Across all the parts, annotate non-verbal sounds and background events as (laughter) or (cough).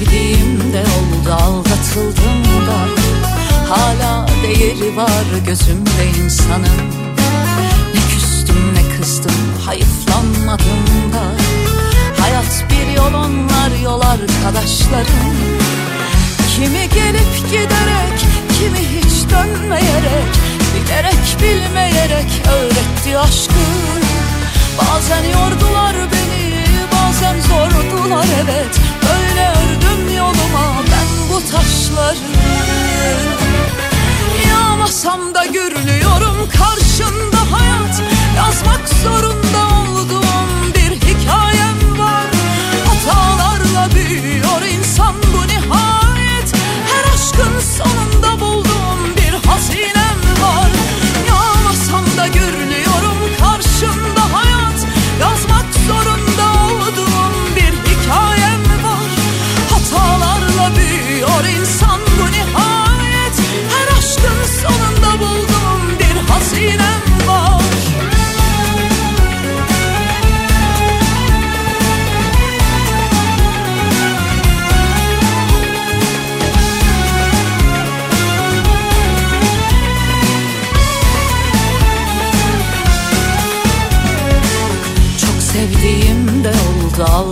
Sevdiğim de oldu aldatıldım da. Hala değeri var gözümde insanın. Ne küstüm ne kızdım hayıflanmadım da. Hayat bir yol onlar yol arkadaşlarım. Kimi gelip giderek kimi hiç dönmeyerek Bilerek bilmeyerek öğretti aşkı. Bazen yordular beni bazen zordular evet. Böyle ördüm yoluma ben bu taşları. Yağmasam da gürlüyorum karşında hayat. Yazmak zorunda olduğum bir hikayem var. Hatalarla büyüyor insan bu nihayet. Her aşkın sonunda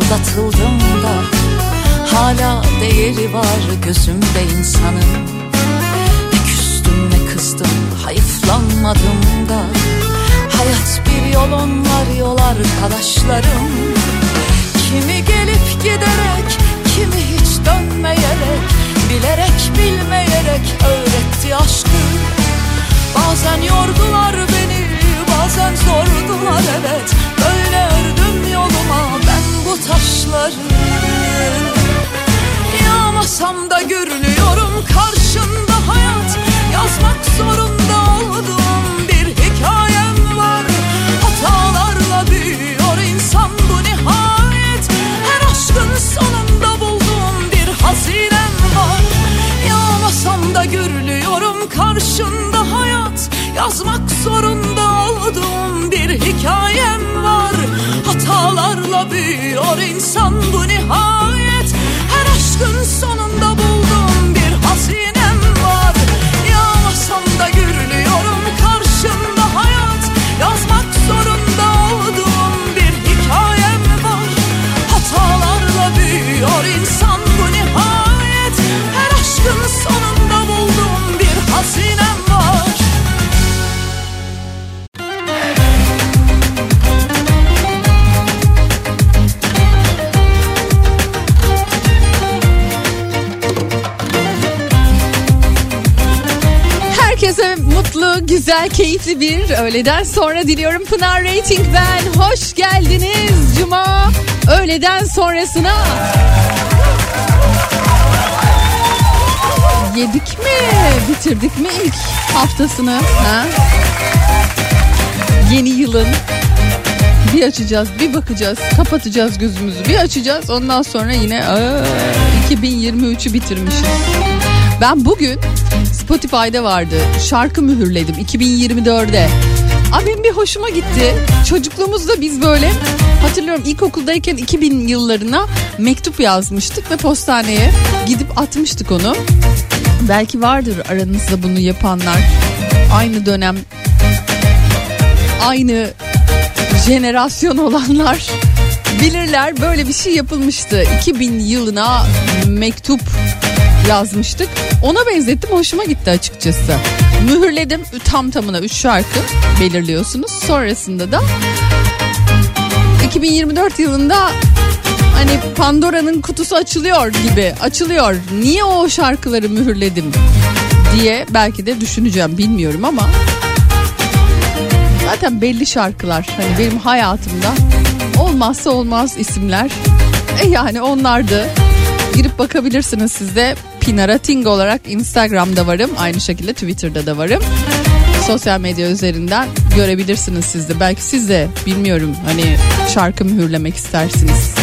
oldu aldatıldım da Hala değeri var gözümde insanın. Ne küstüm ne kızdım hayıflanmadım da Hayat bir yol onlar yol arkadaşlarım. Kimi gelip giderek kimi hiç dönmeyerek Bilerek bilmeyerek öğretti aşkı. Bazen yordular beni bazen zordular evet Böyle taşları. Yağmasam da gürlüyorum karşında hayat. Yazmak zorunda olduğum bir hikayem var. Hatalarla büyüyor insan bu nihayet. Her aşkın sonunda bulduğum bir hazinem var. Yağmasam da gürlüyorum karşında hayat. Yazmak zorunda olduğum bir hikayem var Hatalarla büyüyor insan. Bu nihayet güzel, keyifli bir öğleden sonra diliyorum. Pınar Rating ben. Hoş geldiniz Cuma öğleden sonrasına. Yedik mi? Bitirdik mi ilk haftasını? Ha? Yeni yılın bir açacağız, bir bakacağız, kapatacağız gözümüzü, bir açacağız. Ondan sonra yine aa, 2023'ü bitirmişiz. Ben bugün Spotify'da vardı. Şarkı mühürledim 2024'de. Abim bir hoşuma gitti. Çocukluğumuzda biz böyle hatırlıyorum ilkokuldayken 2000 yıllarına mektup yazmıştık ve postaneye gidip atmıştık onu. Belki vardır aranızda bunu yapanlar. Aynı dönem aynı jenerasyon olanlar bilirler böyle bir şey yapılmıştı. 2000 yılına mektup yazmıştık. Ona benzettim hoşuma gitti açıkçası. Mühürledim tam tamına 3 şarkı belirliyorsunuz. Sonrasında da 2024 yılında hani Pandora'nın kutusu açılıyor gibi açılıyor. Niye o şarkıları mühürledim diye belki de düşüneceğim bilmiyorum ama zaten belli şarkılar hani benim hayatımda olmazsa olmaz isimler. E yani onlar da girip bakabilirsiniz siz de. Pinarating olarak Instagram'da varım. Aynı şekilde Twitter'da da varım. Sosyal medya üzerinden görebilirsiniz siz de. Belki siz de bilmiyorum hani şarkı mühürlemek istersiniz.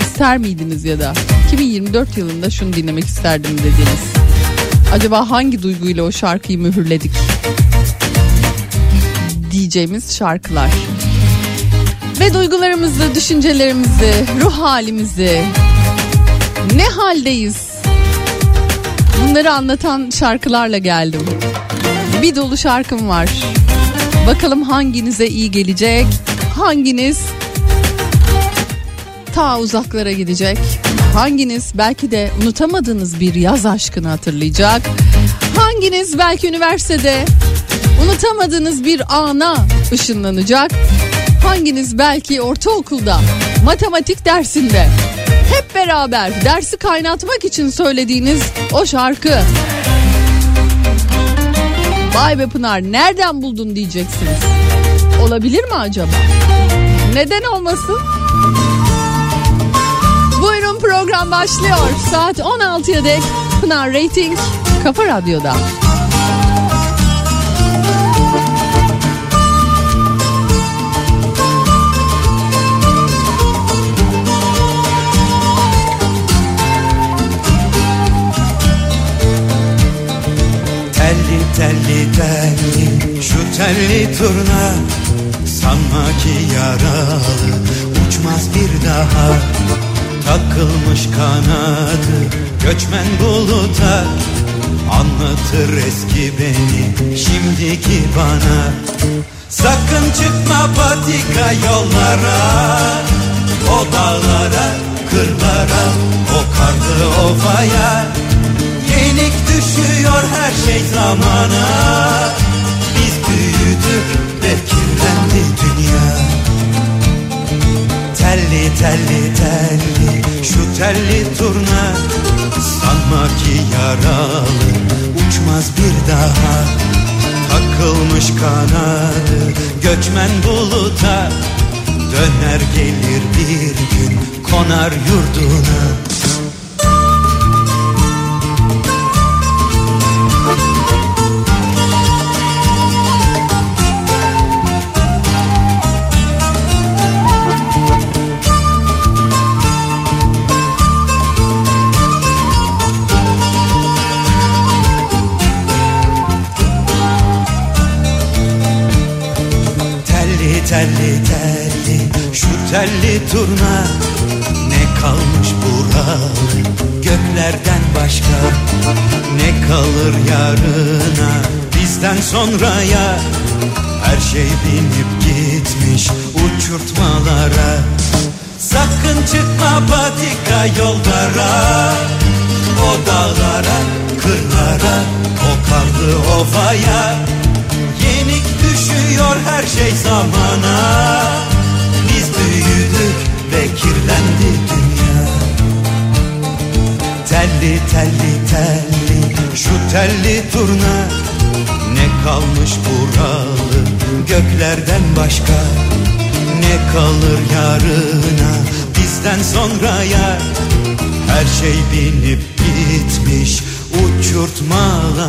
İster miydiniz ya da 2024 yılında şunu dinlemek isterdim dediniz. Acaba hangi duyguyla o şarkıyı mühürledik? Diyeceğimiz şarkılar. Ve duygularımızı, düşüncelerimizi, ruh halimizi ne haldeyiz? Bunları anlatan şarkılarla geldim. Bir dolu şarkım var. Bakalım hanginize iyi gelecek? Hanginiz ta uzaklara gidecek? Hanginiz belki de unutamadığınız bir yaz aşkını hatırlayacak? Hanginiz belki üniversitede unutamadığınız bir ana ışınlanacak? Hanginiz belki ortaokulda matematik dersinde beraber dersi kaynatmak için söylediğiniz o şarkı. Vay be Pınar nereden buldun diyeceksiniz. Olabilir mi acaba? Neden olmasın? Buyurun program başlıyor. Saat 16'ya dek Pınar Rating Kafa Radyo'da. Telli telli şu telli turna. Sanma ki yaralı uçmaz bir daha. Takılmış kanadı göçmen buluta. Anlatır eski beni şimdiki bana. Sakın çıkma patika yollara. O dağlara, kırlara, o karlı ovaya düşüyor her şey zamana. Biz büyüdük ve dünya. Telli telli telli şu telli turna. Sanma ki yaralı uçmaz bir daha. Takılmış kanadı göçmen buluta. Döner gelir bir gün konar yurduna Telli telli şu telli turna. Ne kalmış buralı göklerden başka? Ne kalır yarına bizden sonraya? Her şey binip gitmiş uçurtmalara. Sakın çıkma patika yollara. O dağlara, kırlara, o karlı ovaya düşüyor her şey zamana. Biz büyüdük ve kirlendi dünya. Telli telli telli şu telli turna. Ne kalmış buralı göklerden başka? Ne kalır yarına bizden sonraya Her şey binip gitmiş uçurtmalara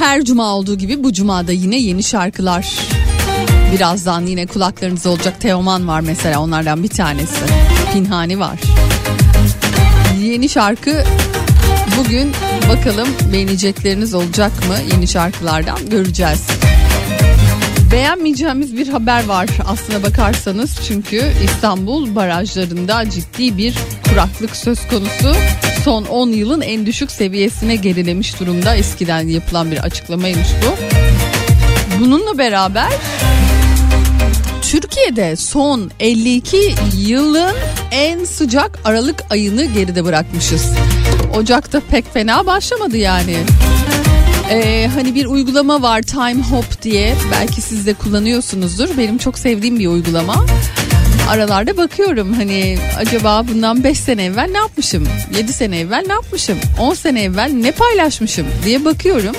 Her cuma olduğu gibi bu cumada yine yeni şarkılar. Birazdan yine kulaklarınızda olacak Teoman var mesela onlardan bir tanesi. Pinhani var. Yeni şarkı bugün bakalım beğenecekleriniz olacak mı yeni şarkılardan göreceğiz. Beğenmeyeceğimiz bir haber var aslına bakarsanız çünkü İstanbul barajlarında ciddi bir kuraklık söz konusu. Son 10 yılın en düşük seviyesine gerilemiş durumda. Eskiden yapılan bir açıklamaymış bu. Bununla beraber Türkiye'de son 52 yılın en sıcak Aralık ayını geride bırakmışız. Ocak'ta pek fena başlamadı yani. Ee, hani bir uygulama var Time Hop diye belki siz de kullanıyorsunuzdur. Benim çok sevdiğim bir uygulama. Aralarda bakıyorum hani acaba bundan 5 sene evvel ne yapmışım? 7 sene evvel ne yapmışım? 10 sene evvel ne paylaşmışım diye bakıyorum.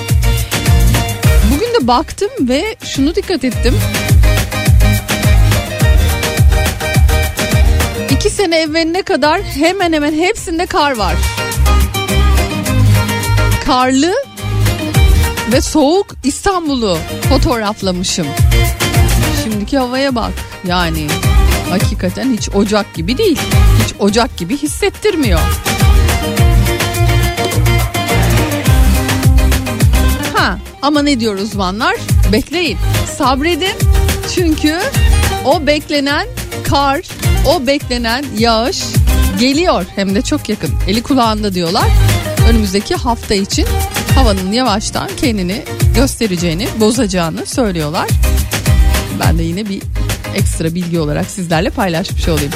Bugün de baktım ve şunu dikkat ettim. İki sene evveline kadar hemen hemen hepsinde kar var. Karlı ve soğuk İstanbul'u fotoğraflamışım. Şimdiki havaya bak yani hakikaten hiç Ocak gibi değil. Hiç Ocak gibi hissettirmiyor. Ha ama ne diyor uzmanlar? Bekleyin, sabredin. Çünkü o beklenen kar, o beklenen yağış geliyor hem de çok yakın. Eli kulağında diyorlar. Önümüzdeki hafta için havanın yavaştan kendini göstereceğini, bozacağını söylüyorlar. Ben de yine bir ekstra bilgi olarak sizlerle paylaşmış olayım.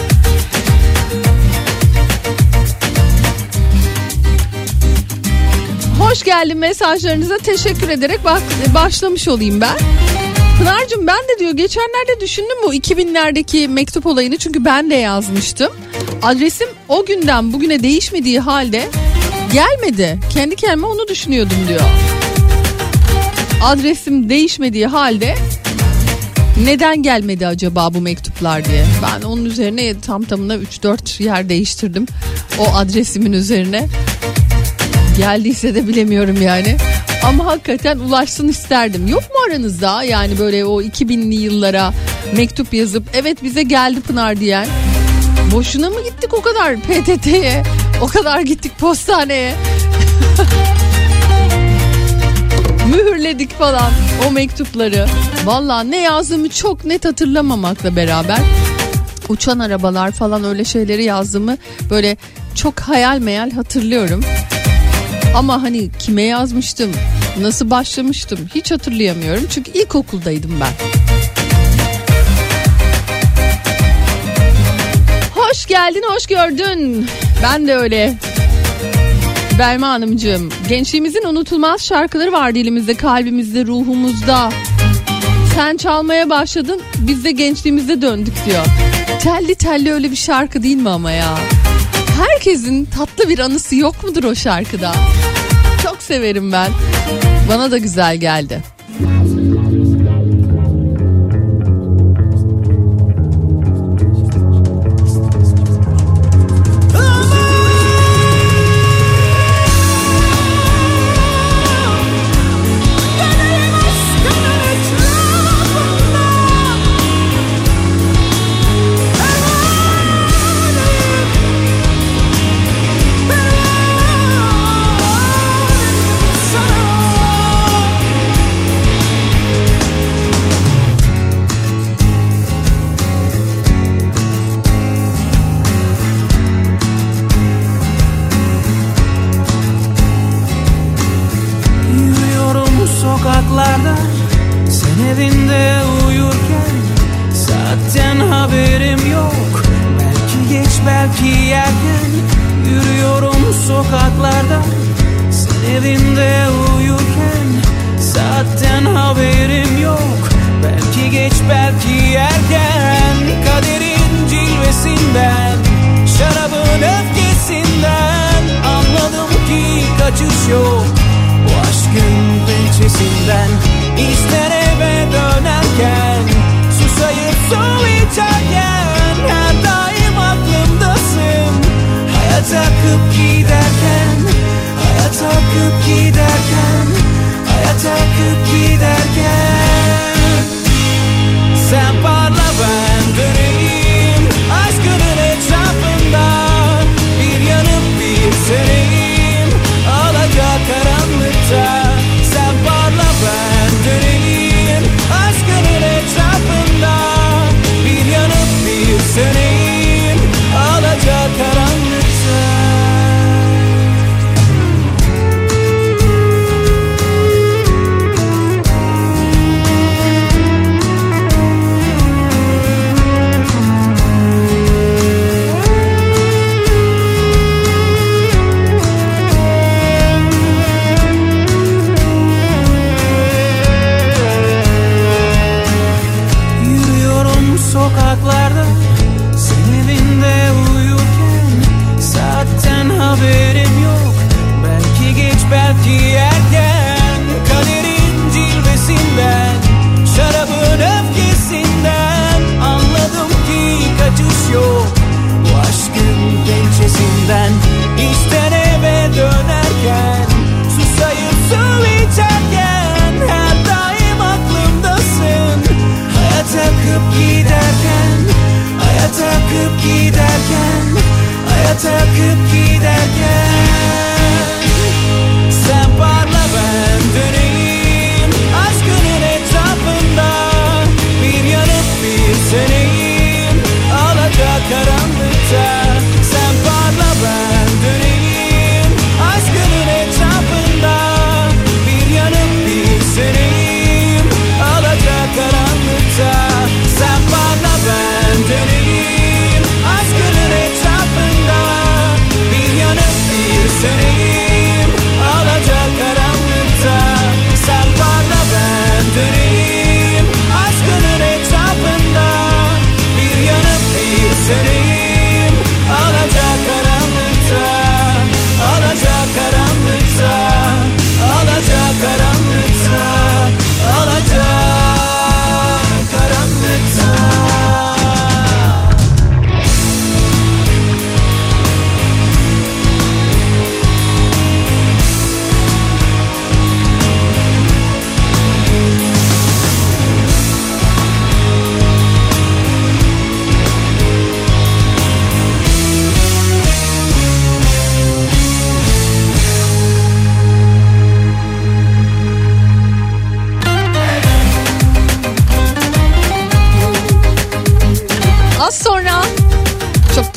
Hoş geldin mesajlarınıza teşekkür ederek başlamış olayım ben. Pınar'cığım ben de diyor geçenlerde düşündüm bu 2000'lerdeki mektup olayını çünkü ben de yazmıştım. Adresim o günden bugüne değişmediği halde gelmedi. Kendi kendime onu düşünüyordum diyor. Adresim değişmediği halde neden gelmedi acaba bu mektuplar diye. Ben onun üzerine tam tamına 3-4 yer değiştirdim. O adresimin üzerine. Geldiyse de bilemiyorum yani. Ama hakikaten ulaşsın isterdim. Yok mu aranızda yani böyle o 2000'li yıllara mektup yazıp evet bize geldi Pınar diyen. Boşuna mı gittik o kadar PTT'ye? O kadar gittik postaneye. Mühürledik falan o mektupları. Valla ne yazdığımı çok net hatırlamamakla beraber uçan arabalar falan öyle şeyleri yazdığımı böyle çok hayal meyal hatırlıyorum. Ama hani kime yazmıştım, nasıl başlamıştım hiç hatırlayamıyorum. Çünkü ilkokuldaydım ben. Hoş geldin, hoş gördün. Ben de öyle. Belma Hanımcığım, gençliğimizin unutulmaz şarkıları var dilimizde, kalbimizde, ruhumuzda. Sen çalmaya başladın, biz de gençliğimize döndük diyor. Telli telli öyle bir şarkı değil mi ama ya? Herkesin tatlı bir anısı yok mudur o şarkıda? Çok severim ben. Bana da güzel geldi.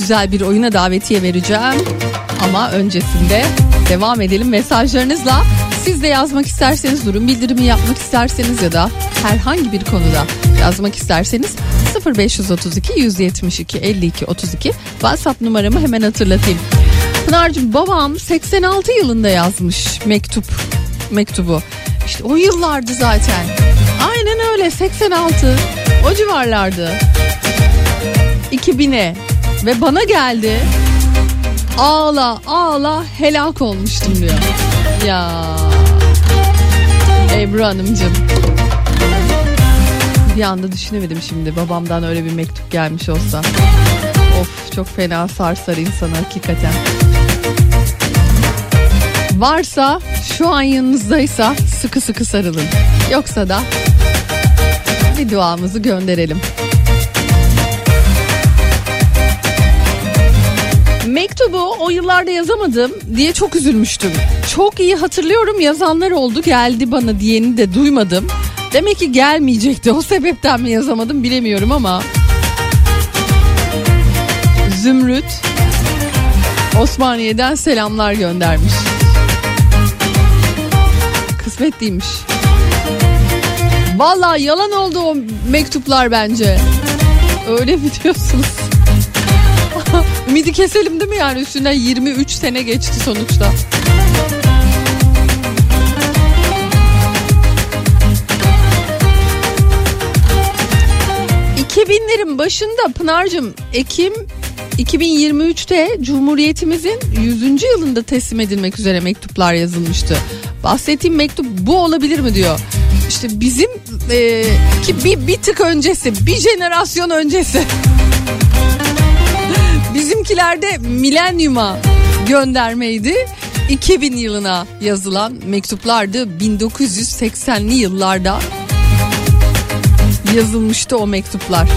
Güzel bir oyuna davetiye vereceğim. Ama öncesinde devam edelim mesajlarınızla. Siz de yazmak isterseniz durum bildirimi yapmak isterseniz ya da herhangi bir konuda yazmak isterseniz 0532 172 52 32 WhatsApp numaramı hemen hatırlatayım. Pınar'cığım babam 86 yılında yazmış mektup mektubu. İşte o yıllardı zaten. Aynen öyle 86 o civarlardı. 2000'e ve bana geldi. Ağla ağla helak olmuştum diyor. Ya Ebru Hanımcığım. Bir anda düşünemedim şimdi babamdan öyle bir mektup gelmiş olsa. Of çok fena sarsar insanı hakikaten. Varsa şu an yanınızdaysa sıkı sıkı sarılın. Yoksa da bir duamızı gönderelim. Mektubu o yıllarda yazamadım diye çok üzülmüştüm. Çok iyi hatırlıyorum yazanlar oldu geldi bana diyeni de duymadım. Demek ki gelmeyecekti o sebepten mi yazamadım bilemiyorum ama. Zümrüt Osmaniye'den selamlar göndermiş. Kısmetliymiş. Vallahi yalan oldu o mektuplar bence. Öyle mi diyorsunuz? Ümidi keselim değil mi yani üstünden 23 sene geçti sonuçta. ...2000'lerin başında Pınar'cığım Ekim 2023'te Cumhuriyetimizin 100. yılında teslim edilmek üzere mektuplar yazılmıştı. Bahsettiğim mektup bu olabilir mi diyor. İşte bizim e, ki bir, bir tık öncesi bir jenerasyon öncesi. Bizimkilerde milenyuma göndermeydi. 2000 yılına yazılan mektuplardı 1980'li yıllarda yazılmıştı o mektuplar.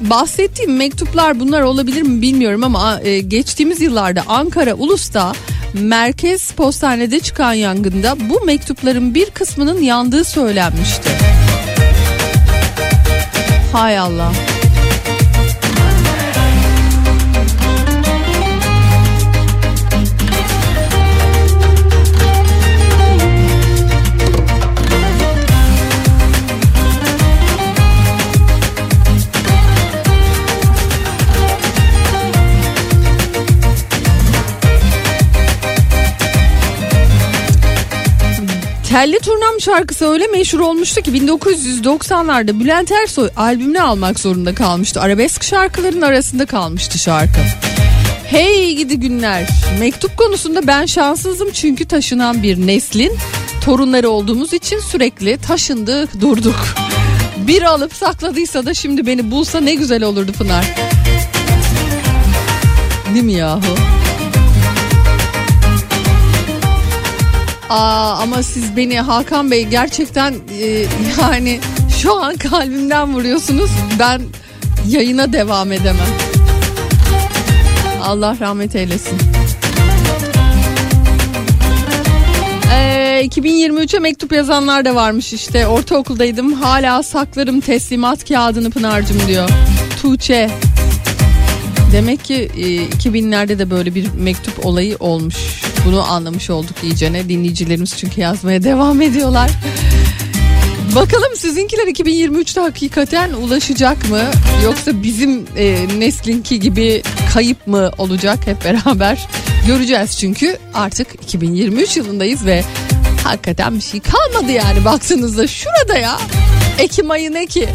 Bahsettiğim mektuplar bunlar olabilir mi bilmiyorum ama e, geçtiğimiz yıllarda Ankara Ulus'ta merkez postanede çıkan yangında bu mektupların bir kısmının yandığı söylenmişti. Hay Allah. Telli Turnam şarkısı öyle meşhur olmuştu ki 1990'larda Bülent Ersoy albümünü almak zorunda kalmıştı. Arabesk şarkıların arasında kalmıştı şarkı. Hey gidi günler. Mektup konusunda ben şanssızım çünkü taşınan bir neslin torunları olduğumuz için sürekli taşındık durduk. Bir alıp sakladıysa da şimdi beni bulsa ne güzel olurdu Pınar. Değil mi yahu? Aa, ama siz beni Hakan Bey gerçekten e, yani şu an kalbimden vuruyorsunuz. Ben yayına devam edemem. Allah rahmet eylesin. Ee, 2023'e mektup yazanlar da varmış işte. Ortaokuldaydım hala saklarım teslimat kağıdını Pınar'cım diyor. Tuğçe. Demek ki e, 2000'lerde de böyle bir mektup olayı olmuş. Bunu anlamış olduk iyicene. Dinleyicilerimiz çünkü yazmaya devam ediyorlar. Bakalım sizinkiler 2023'te hakikaten ulaşacak mı? Yoksa bizim e, neslinki gibi kayıp mı olacak hep beraber? Göreceğiz çünkü artık 2023 yılındayız ve hakikaten bir şey kalmadı yani baktığınızda şurada ya. Ekim ayı ne ki?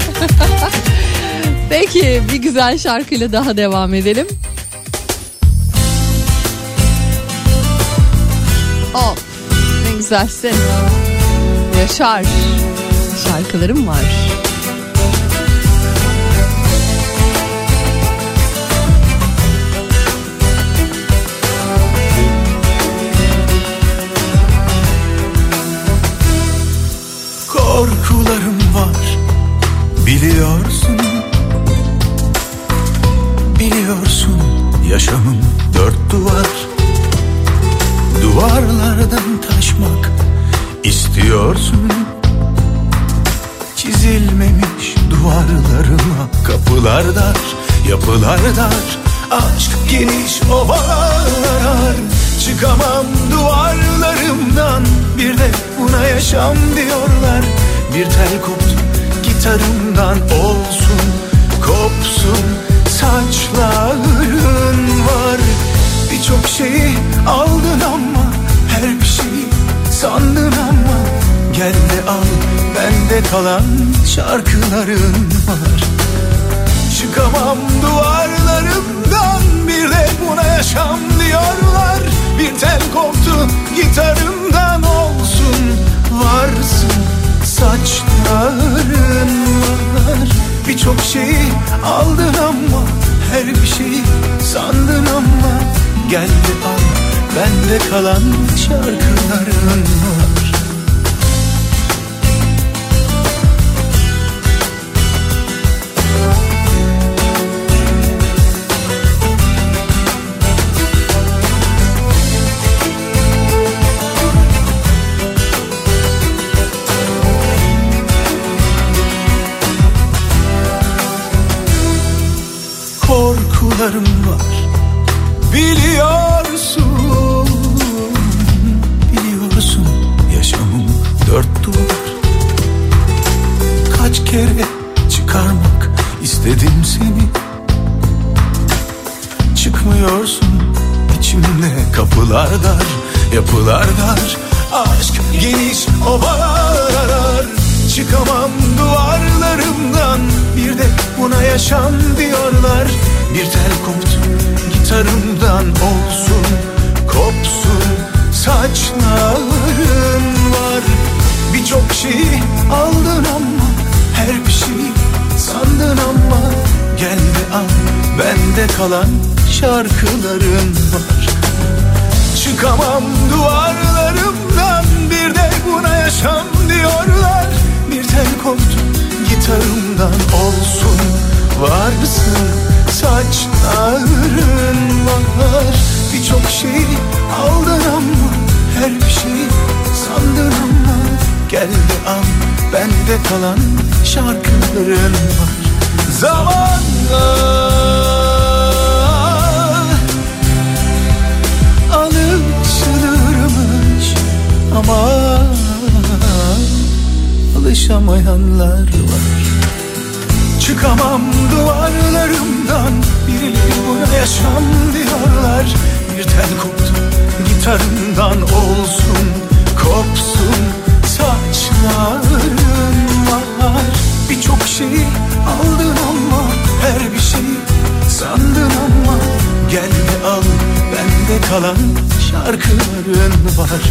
(laughs) Peki bir güzel şarkıyla daha devam edelim. Of ne güzelsin. Yaşar. Şarkılarım var. Korkularım var biliyorsun Biliyorsun yaşamım dört duvar Duvarlardan taşmak istiyorsun. Çizilmemiş duvarlarıma kapılar dar Yapılar dar. Aşk geniş ovalar Çıkamam duvarlarımdan. Bir de buna yaşam diyorlar. Bir tel koptu gitarımdan olsun Kopsun. Saçların var. Birçok şeyi aldın sandın ama Gel de al. Bende kalan şarkıların var. Çıkamam duvarlarımdan bir de buna yaşam diyorlar. Bir tel koptu gitarımdan olsun varsın saçların var. Birçok şeyi aldın ama her bir şeyi sandın ama Gel de al bende kalan şarkıların var korkularım yaşam diyorlar. Bir tel komut gitarımdan olsun. Kopsun saçların var. Birçok şey aldın ama Her bir şey sandın ama. Gel ve al bende kalan şarkıların var. Çıkamam duvarlarımdan Bir de buna yaşam diyorlar. Bir tel koptu gitarımdan olsun. Varsın saçların var Birçok şey aldın ama her bir şey sandın ama Geldi an bende kalan şarkıların var. Zamanla alışılırmış ama alışamayanlar var. Çıkamam duvarlarımdan. Birileri buna yaşam diyorlar. Bir tel koptu gitarından olsun. Kopsun saçlarım var. Birçok şeyi aldın ama Her bir şeyi sandın ama. Gel de al bende kalan şarkıların var.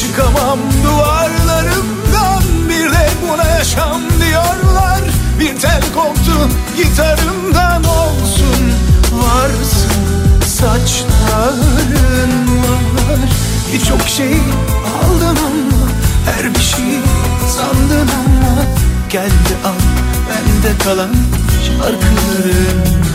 Çıkamam duvarlarımdan. Bir de buna yaşam diyorlar. Bir tel koptu gitarımdan olsun. Varsın saçların var. Birçok şey aldım ama Her bir şey sandım ama Geldi al. Bende kalan şarkılarım.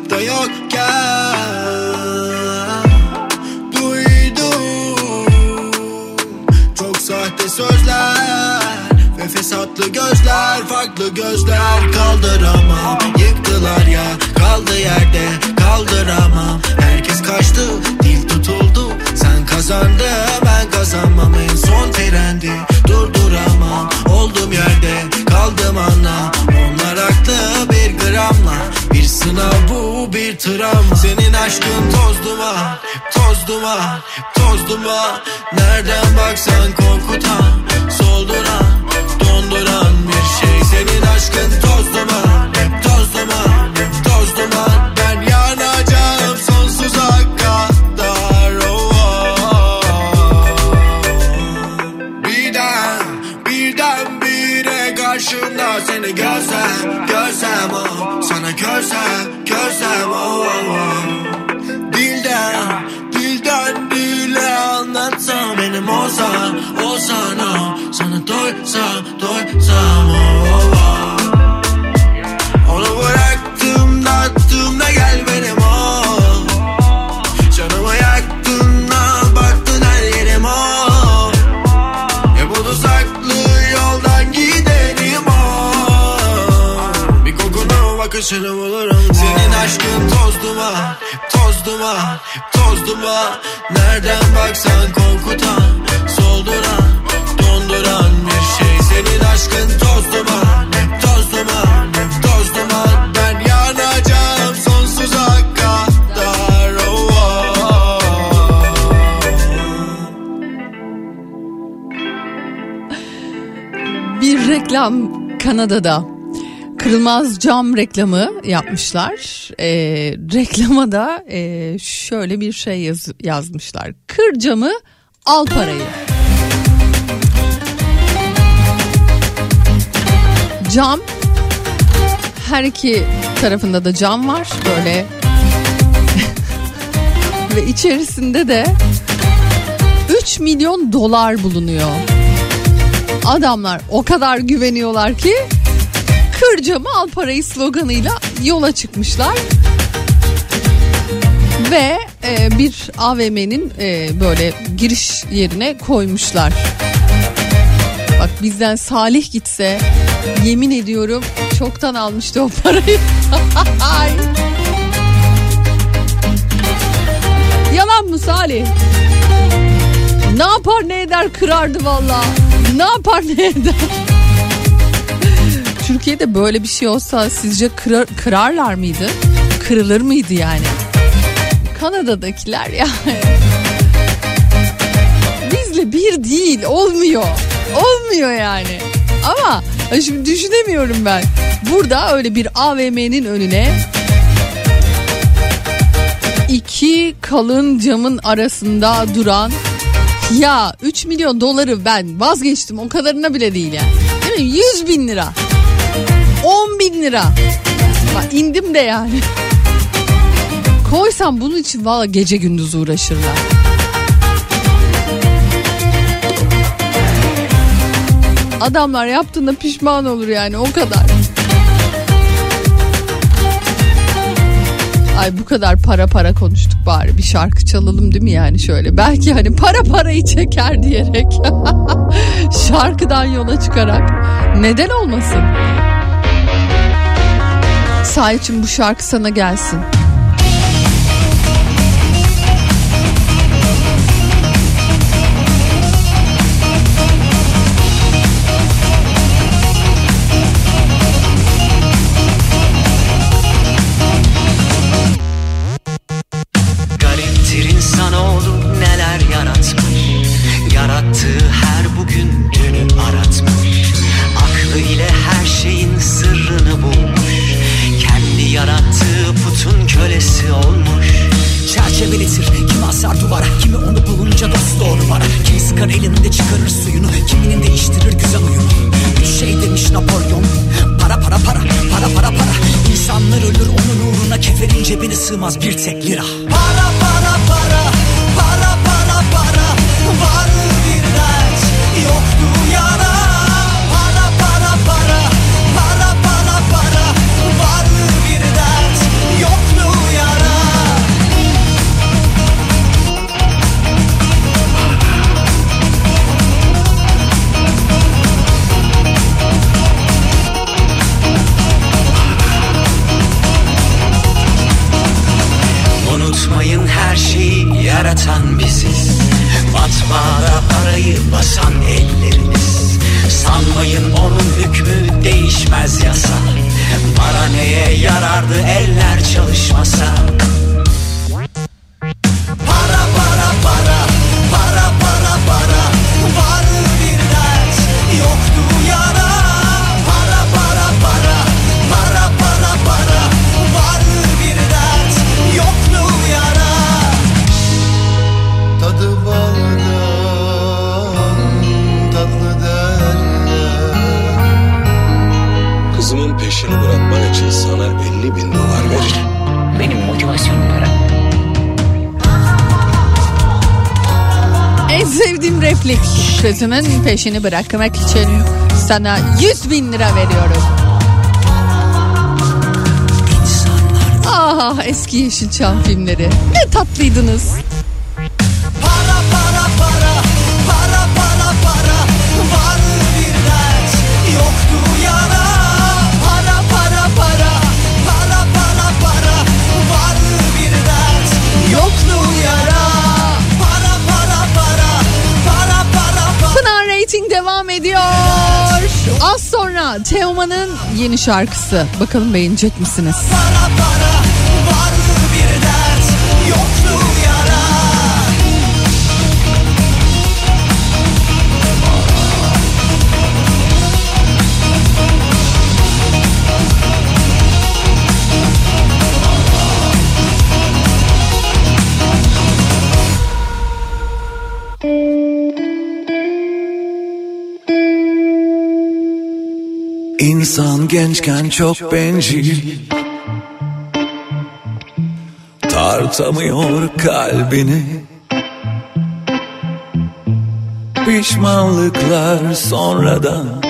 Hiç hesapta yokken Duydum. Çok sahte sözler Ve fesatlı gözler Farklı gözler Kaldıramam. Yıktılar ya Kaldı yerde Kaldıramam. Herkes kaçtı Dil tutuldu. Sen kazandı Ben kazanmam. En son trendi Durduramam. Oldum yerde Kaldım anla Haklı bir gramla. Bir sınav bu bir travma. Senin aşkın toz duman Toz duman Toz duman Nereden baksan korkutan Solduran Donduran bir şey. Senin aşkın toz duman Toz duman Oh, oh. Onu bıraktım da da gel benim oh Canımı yaktın al baktın her yerim oh hep onu saklı yoldan giderim oh Bir kokunu bakışını bulurum. Senin aşkın toz duman Toz duman Toz duman. Nereden baksan korkutan aşkın toz duman Toz duman Toz duman Ben yanacağım sonsuza kadar oh, oh, oh. Bir reklam Kanada'da kırılmaz cam reklamı yapmışlar. Ee, reklama da e, şöyle bir şey yaz, yazmışlar. Kır camı al parayı. Cam her iki tarafında da cam var böyle (laughs) ve içerisinde de 3 milyon dolar bulunuyor. Adamlar o kadar güveniyorlar ki kır camı al parayı sloganıyla yola çıkmışlar. Ve e, bir AVM'nin e, böyle giriş yerine koymuşlar. Bak bizden Salih gitse yemin ediyorum çoktan almıştı o parayı. Ay. (laughs) Yalan mı Salih? Ne yapar ne eder kırardı valla. Ne yapar ne eder. Türkiye'de böyle bir şey olsa sizce kırar, kırarlar mıydı? Kırılır mıydı yani? Kanada'dakiler yani. Bizle bir değil olmuyor. Olmuyor yani. Ama şimdi düşünemiyorum ben. Burada öyle bir AVM'nin önüne iki kalın camın arasında duran ya 3 milyon doları ben vazgeçtim o kadarına bile değil yani. Değil mi? 100 bin lira. 10 bin lira. Bak indim de yani. Koysam bunun için valla gece gündüz uğraşırlar. (laughs) Adamlar yaptığında pişman olur yani o kadar. Ay bu kadar para para konuştuk bari bir şarkı çalalım değil mi yani şöyle. Belki hani para parayı çeker diyerek (laughs) şarkıdan yola çıkarak neden olmasın? Sahipçim bu şarkı sana gelsin. Replik. Kızımın peşini bırakmak için sana 100 bin lira veriyorum. Ah eski Yeşilçam filmleri. Ne tatlıydınız. Ediyor. Az sonra Teoman'ın yeni şarkısı. Bakalım beğenecek misiniz? para para İnsan gençken çok bencil. Tartamıyor kalbini. Pişmanlıklar sonradan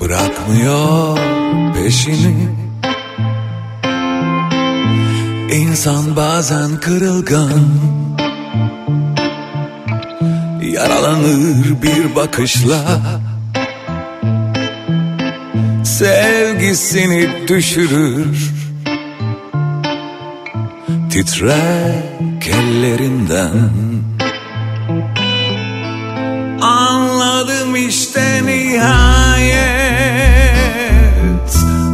Bırakmıyor peşini. İnsan bazen kırılgan Yaralanır bir bakışla sevgisini düşürür. Titrek ellerinden. Anladım işte nihayet.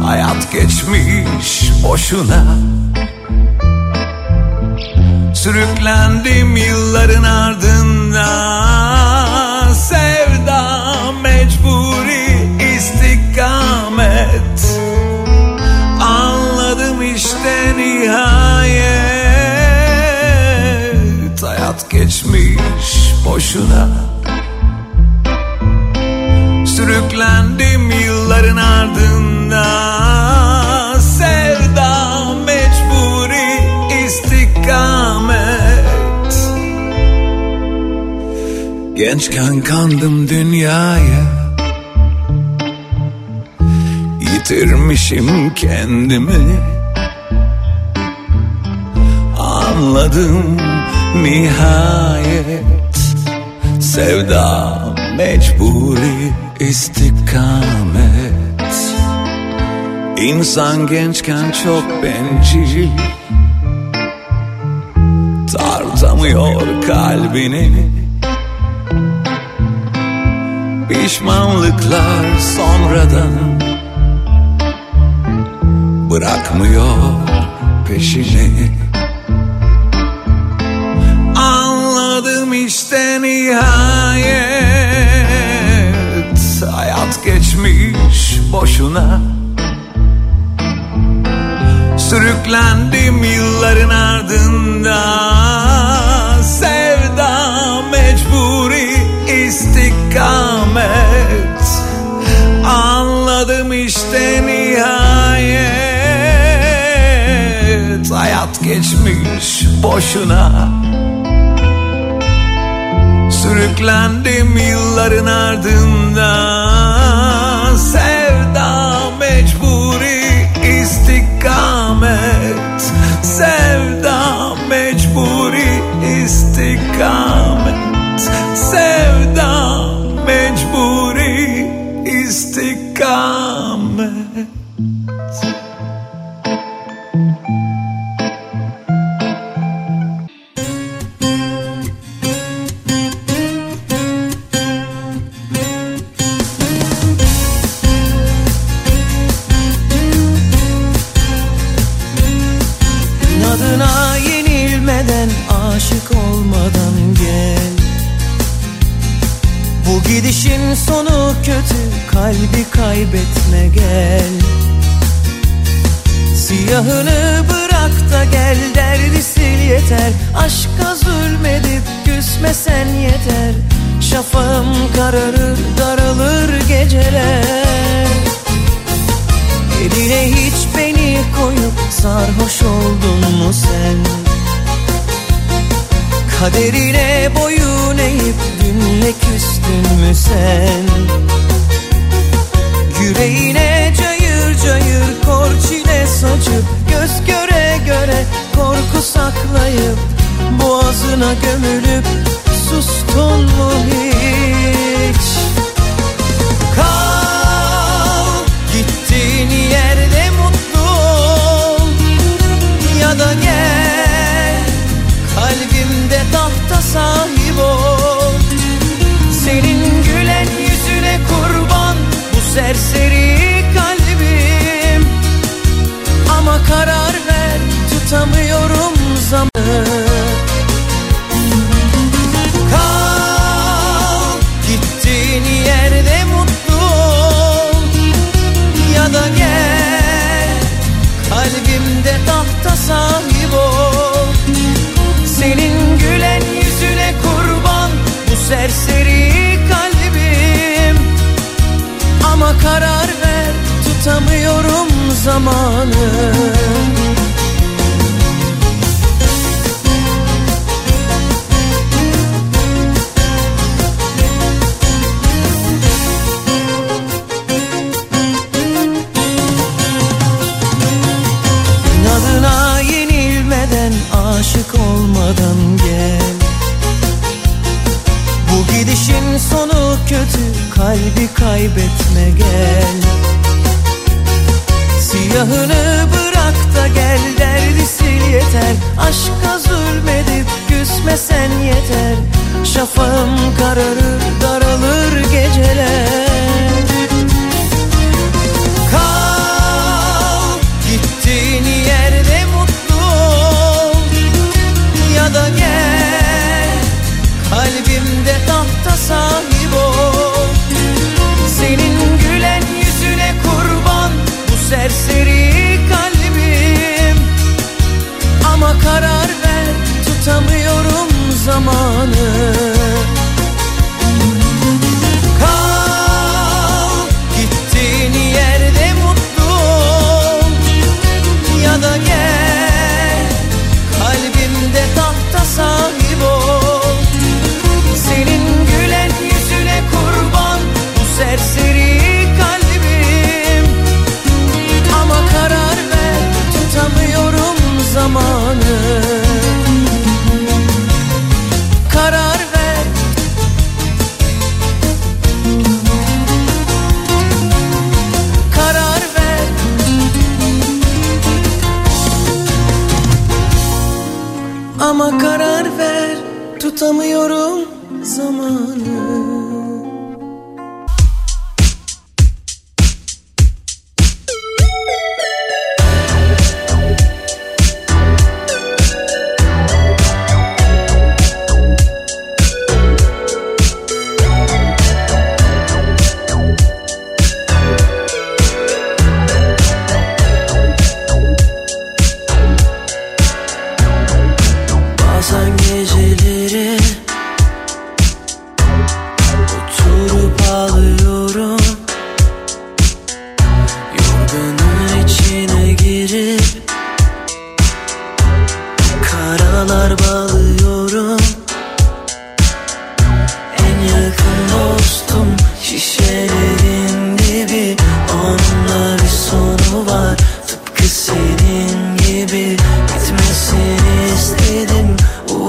Hayat geçmiş boşuna. Sürüklendim yılların ardından istikamet Anladım işte nihayet. Hayat geçmiş boşuna. Sürüklendim yılların ardından Sevda mecburi istikamet. Gençken kandım dünyaya Yitirmişim kendimi. Anladım nihayet Sevda mecburi istikamet. İnsan gençken çok bencil Tartamıyor kalbini. Pişmanlıklar sonradan Bırakmıyor peşini. Anladım işte nihayet Hayat geçmiş boşuna. Sürüklendim yılların ardından Sevda mecburi istikamet geçmiş boşuna. Sürüklendim yılların ardından gel Siyahını bırak da gel derdi sil yeter Aşka zulmedip küsmesen yeter Şafağım kararır daralır geceler Eline hiç beni koyup sarhoş oldun mu sen? Kaderine boyun eğip dünle küstün mü sen? Yüreğine saçıp Göz göre göre korku saklayıp Boğazına gömülüp sustun mu hiç? Kal gittiğin yerde mutlu ol Ya da gel kalbimde tahta sahip ol Senin gülen yüzüne kurban bu serseri karar ver tutamıyorum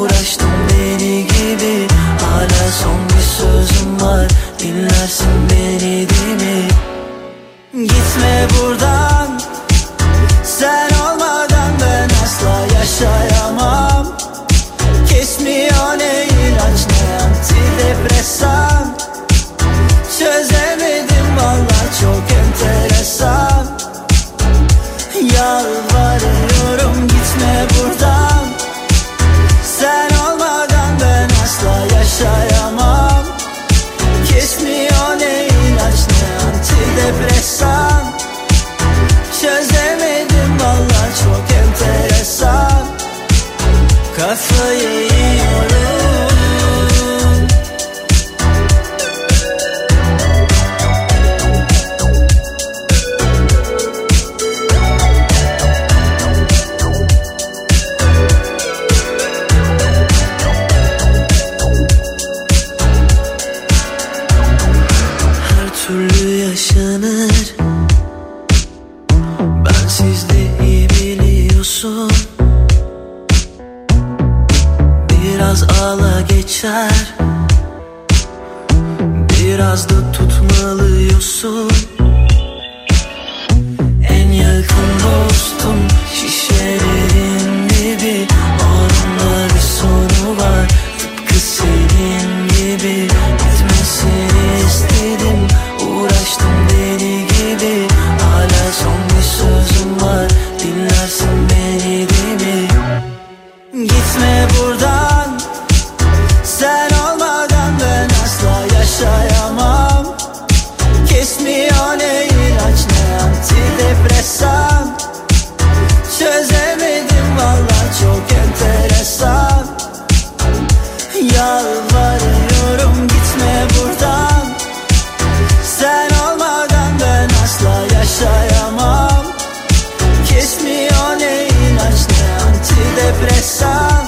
Uğraştım deli gibi. Hala son bir sözüm var. Dinlersin beni değil mi? Gitme buradan. Sen olmadan ben asla yaşayamam. Kesmiyor ne ilaç ne antidepresan. Geçer. Biraz da tutmalıyorsun antidepresan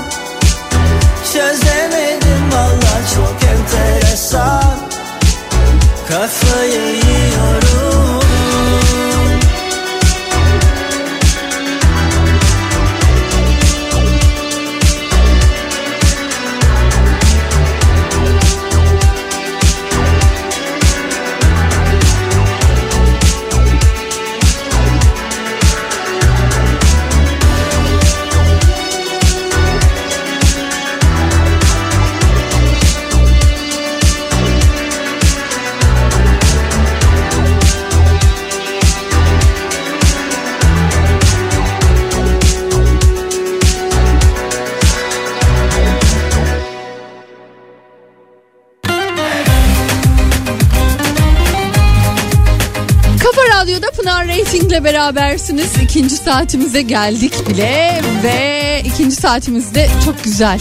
Rating'le berabersiniz. İkinci saatimize geldik bile ve ikinci saatimizde çok güzel.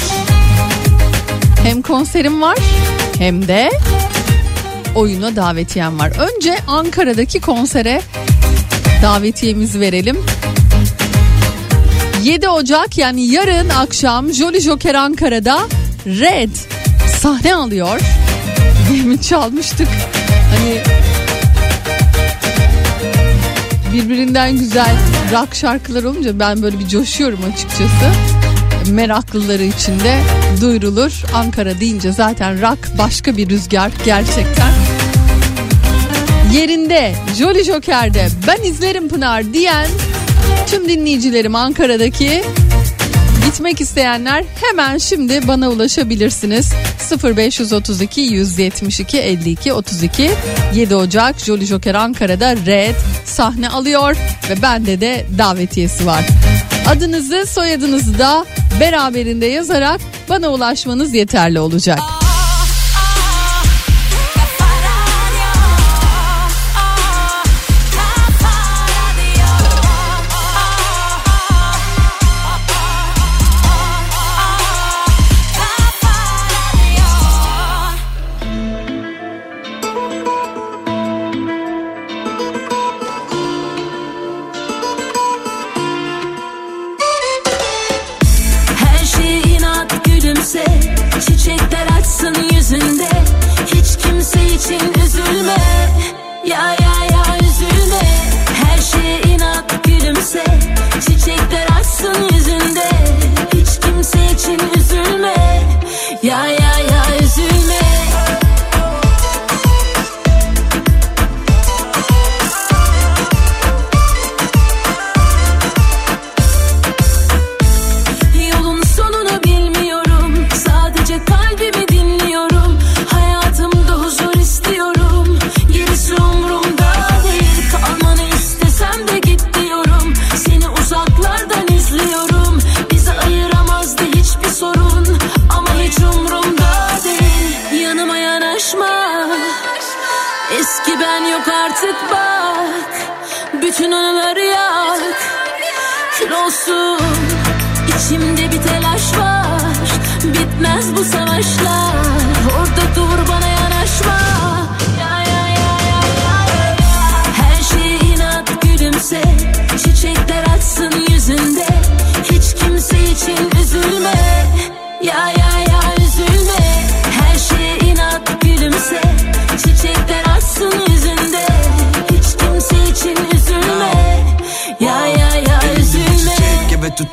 Hem konserim var hem de oyuna davetiyem var. Önce Ankara'daki konsere davetiyemizi verelim. 7 Ocak yani yarın akşam Jolly Joker Ankara'da Red sahne alıyor. Demin çalmıştık. Hani birbirinden güzel rock şarkılar olunca ben böyle bir coşuyorum açıkçası. Meraklıları için de duyurulur. Ankara deyince zaten rock başka bir rüzgar gerçekten. Yerinde Jolly Joker'de ben izlerim Pınar diyen tüm dinleyicilerim Ankara'daki Gitmek isteyenler hemen şimdi bana ulaşabilirsiniz. 0532 172 52 32 7 Ocak Jolly Joker Ankara'da Red sahne alıyor ve bende de davetiyesi var. Adınızı soyadınızı da beraberinde yazarak bana ulaşmanız yeterli olacak.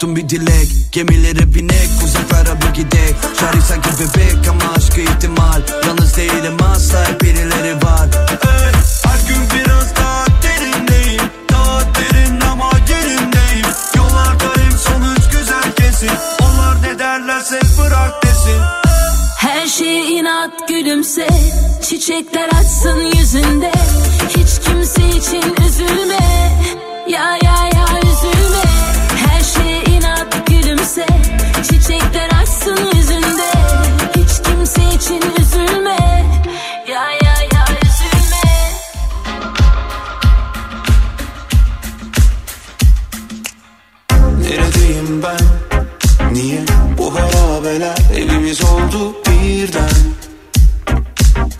olsun bir dilek Gemilere binek uzaklara bir gidek. Şarif sanki bebek ama aşkı ihtimal. Yalnız değilim asla hep birileri var. Hey, Her gün biraz daha derindeyim. Daha derin ama yerimdeyim Yollardayım sonuç güzel kesin. Onlar ne derlerse bırak desin. Her şeye inat gülümse. Çiçekler açsın yüzünde. Hiç kimse için üzülme. Ya ya ya üzülme.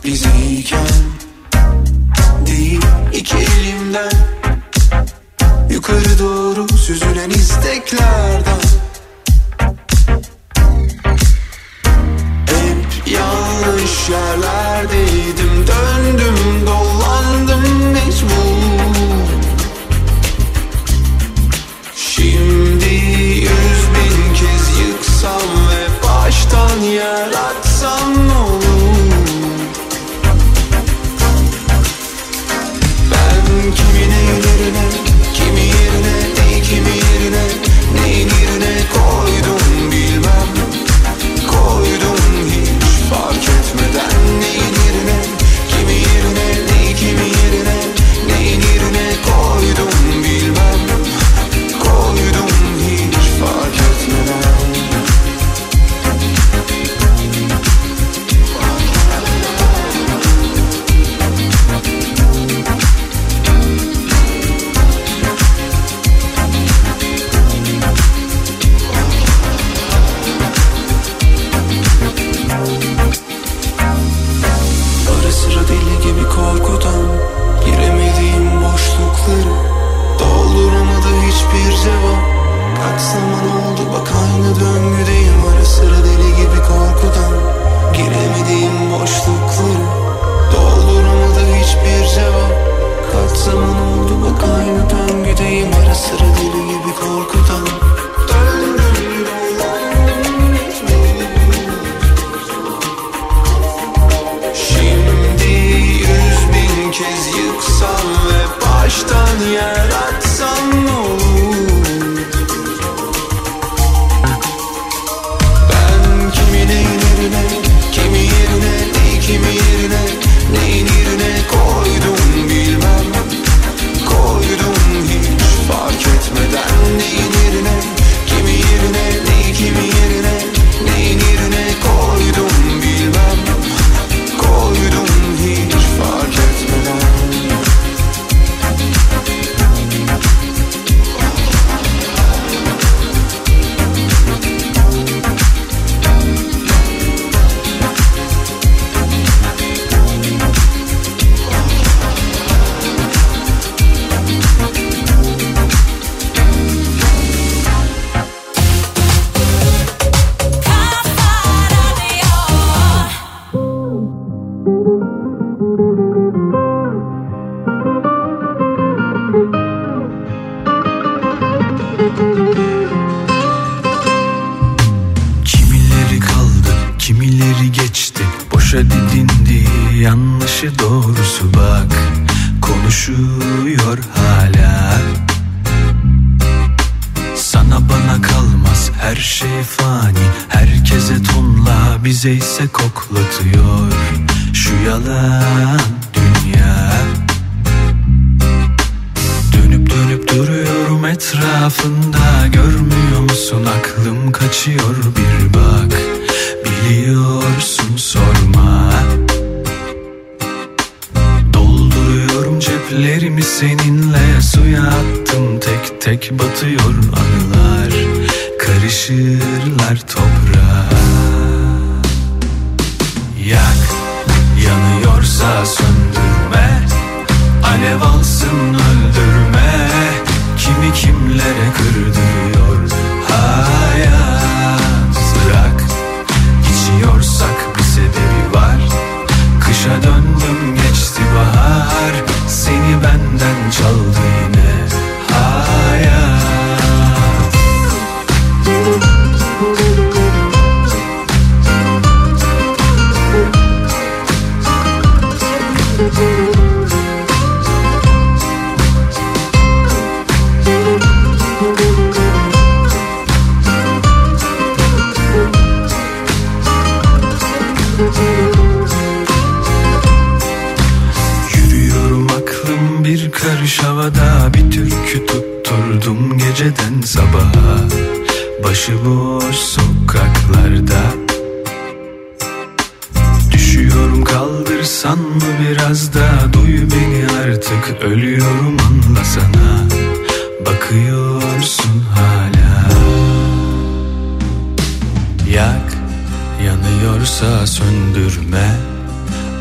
bizeyken Değil iki elimden. Yukarı doğru süzülen isteklerden. Hep yanlış yerlerdeydim döndüm dolaştım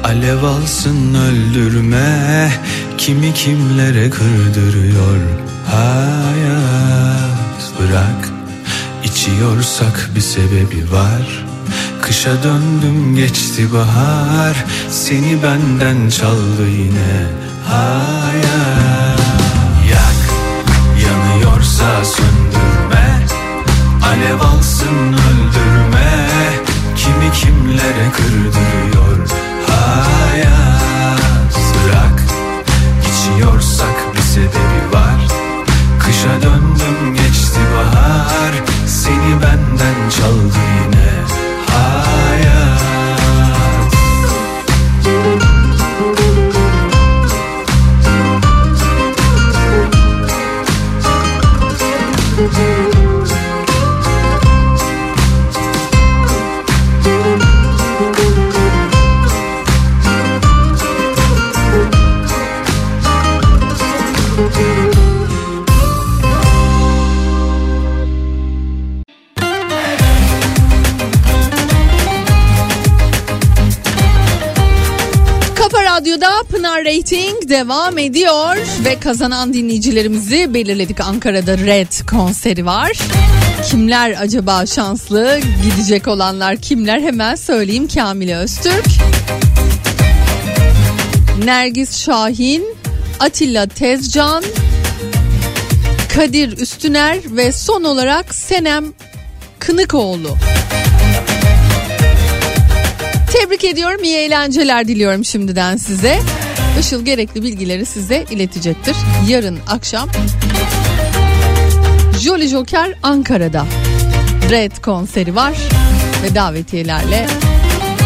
Alev alsın öldürme Kimi kimlere kırdırıyor hayat. Bırak içiyorsak bir sebebi var. Kışa döndüm geçti bahar. Seni benden çaldı yine hayat. Yak yanıyorsa söndürme. Alev alsın öldürme. Kimi kimlere kırdırıyor sebebi var. Kışa döndüm geçti bahar. Seni benden çaldı yine Rating devam ediyor ve kazanan dinleyicilerimizi belirledik. Ankara'da Red konseri var. Kimler acaba şanslı gidecek olanlar kimler hemen söyleyeyim Kamil Öztürk. Nergis Şahin, Atilla Tezcan, Kadir Üstüner ve son olarak Senem Kınıkoğlu. Tebrik ediyorum. iyi eğlenceler diliyorum şimdiden size. Işıl gerekli bilgileri size iletecektir. Yarın akşam Jolly Joker Ankara'da Red konseri var ve davetiyelerle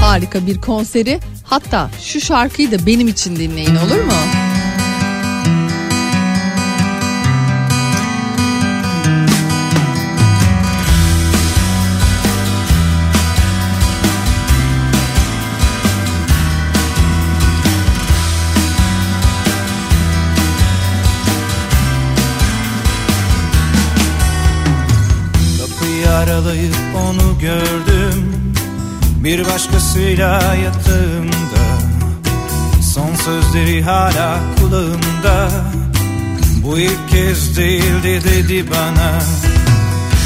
harika bir konseri. Hatta şu şarkıyı da benim için dinleyin olur mu? Gördüm. Bir başkasıyla yatağımda Son sözleri hala kulağımda. Bu ilk kez değildi dedi bana.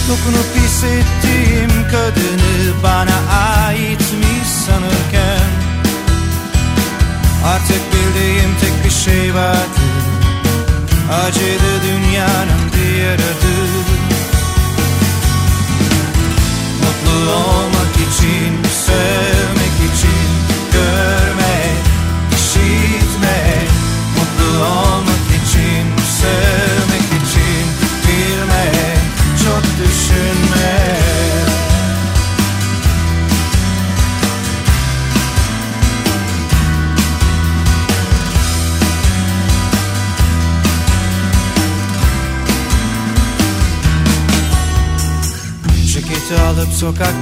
Dokunup hissettiğim kadını bana aitmiş sanırken? Artık bildiğim tek bir şey vardı. Acıdı dünyanın diğer adı olmak için,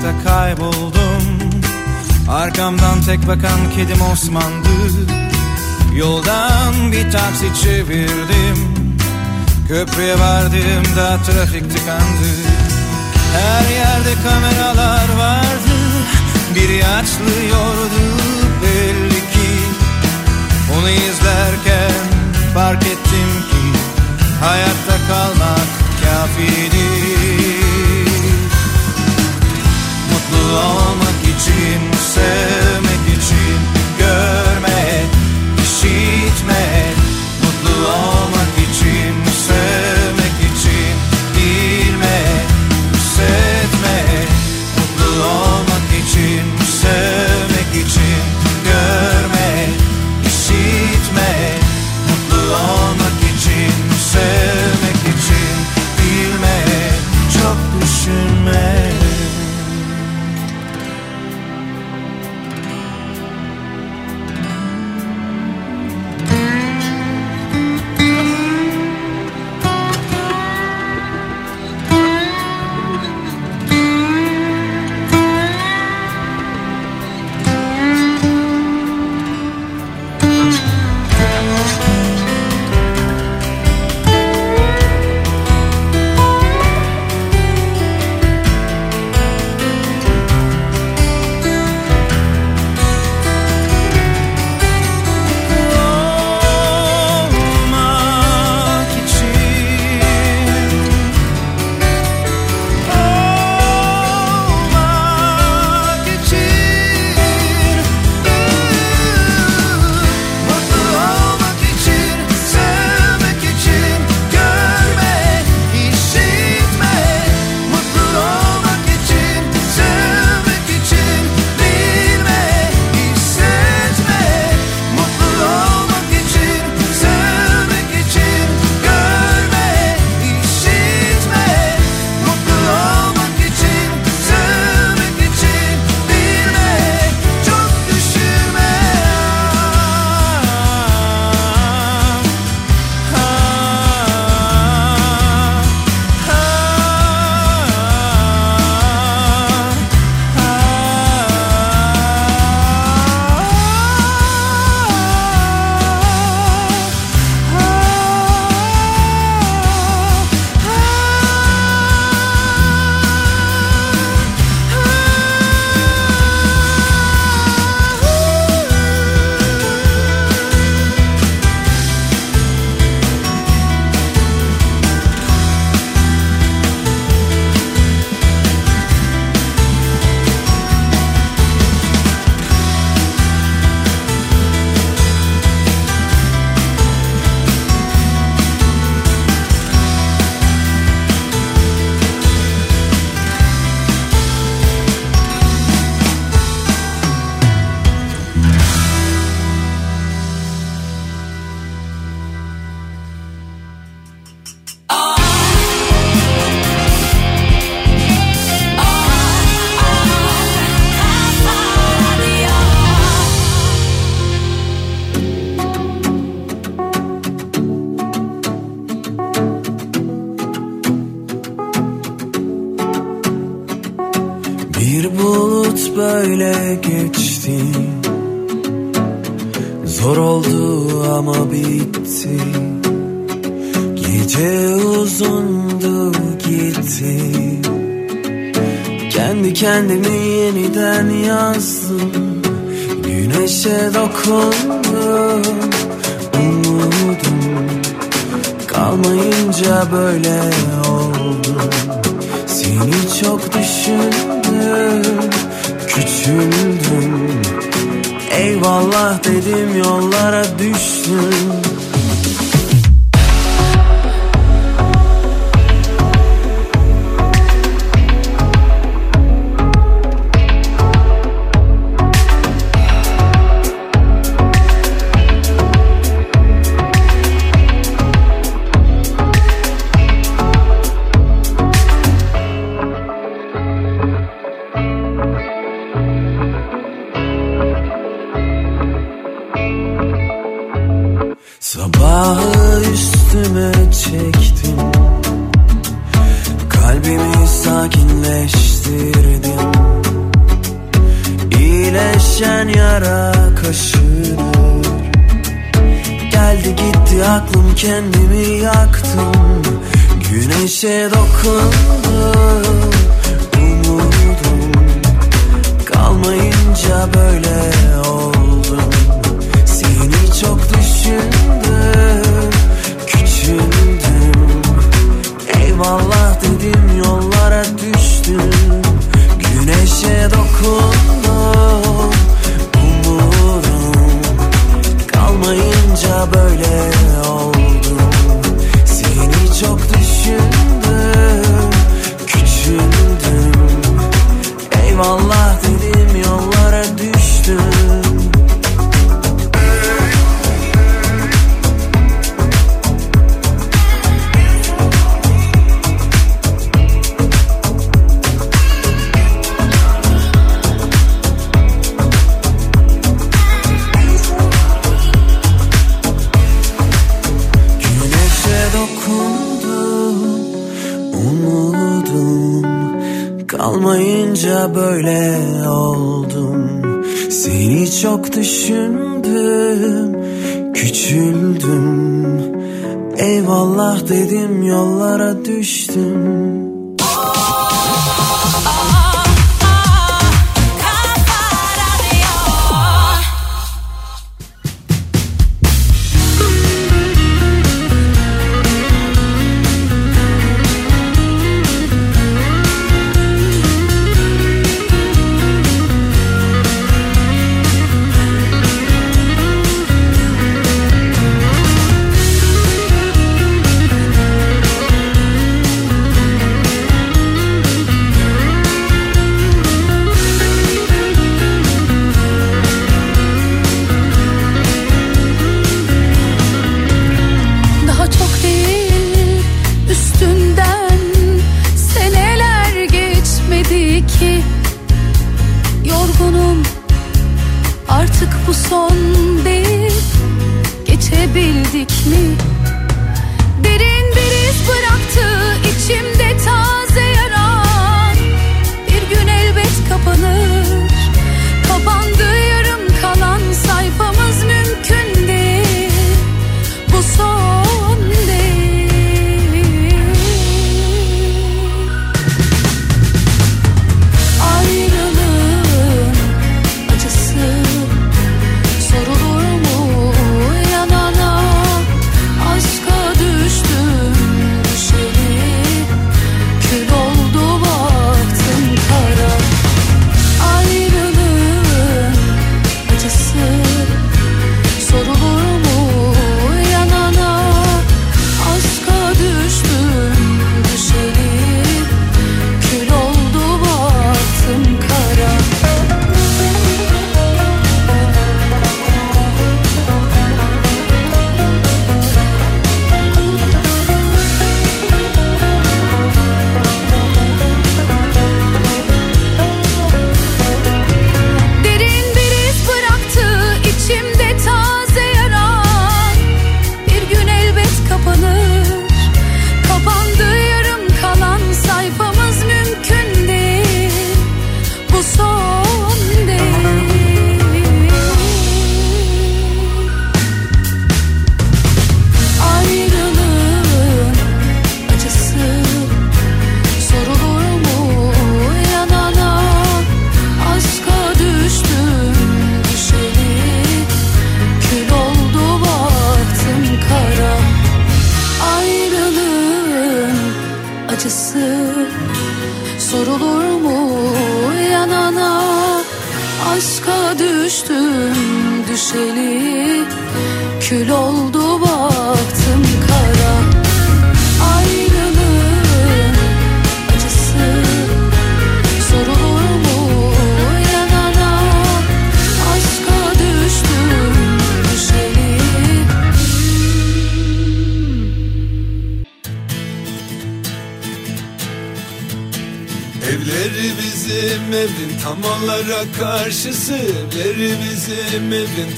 sokakta kayboldum. Arkamdan tek bakan kedim Osman'dı. Yoldan bir taksi çevirdim. Köprüye vardığımda trafik tıkandı. Her yerde kameralar vardı. Biri açlıyordu belli ki. Onu izlerken fark ettim ki Hayatta kalmak kafidir Olmak için, sevmek için Görmek, işitmek kalmayınca böyle oldum Seni çok düşündüm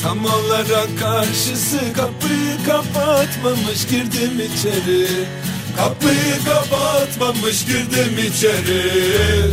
tam olarak karşısı Kapıyı kapatmamış girdim içeri. Kapıyı kapatmamış girdim içeri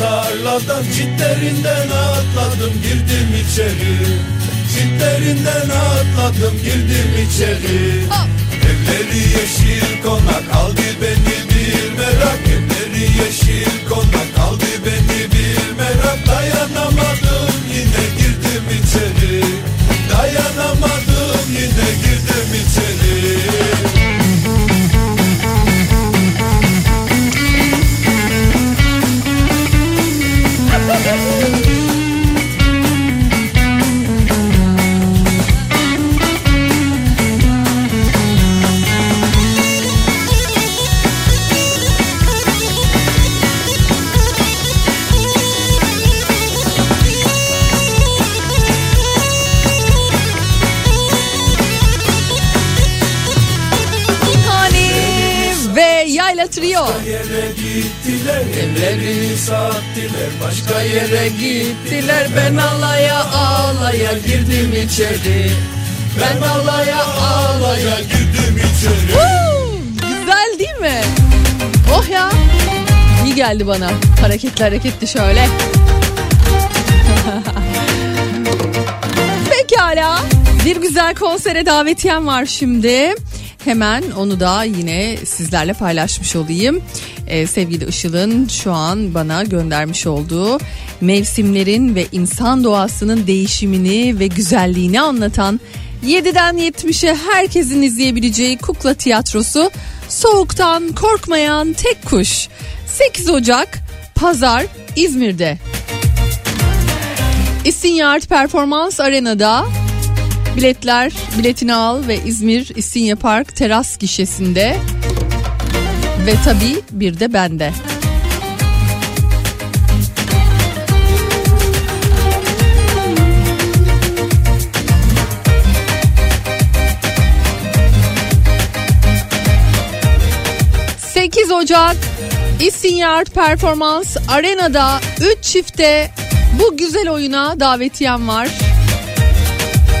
tarladan Çitlerinden atladım girdim içeri. Çitlerinden atladım girdim içeri. Evleri yeşil konak aldı beni bir merak. Evleri yeşil konak aldı beni bir merak. Dayanamadım yine girdim içeri. Dayanamadım yine girdim içeri gittiler Evleri sattılar başka yere gittiler ben alaya ağlaya girdim içeri. Ben alaya ağlaya girdim içeri! Güzel değil mi? Oh ya. İyi geldi bana. Hareketli hareketli şöyle. (laughs) Pekala. Bir güzel konsere davetiyem var şimdi. Hemen onu da yine sizlerle paylaşmış olayım. Ee, sevgili Işıl'ın şu an bana göndermiş olduğu mevsimlerin ve insan doğasının değişimini ve güzelliğini anlatan 7'den 70'e herkesin izleyebileceği kukla tiyatrosu Soğuktan Korkmayan Tek Kuş 8 Ocak Pazar İzmir'de. İstinyart Performans Arena'da biletler biletini al ve İzmir İstinye Park teras gişesinde ve tabii bir de bende. ...8 Ocak İstinyart Performans Arena'da 3 çifte bu güzel oyuna davetiyem var.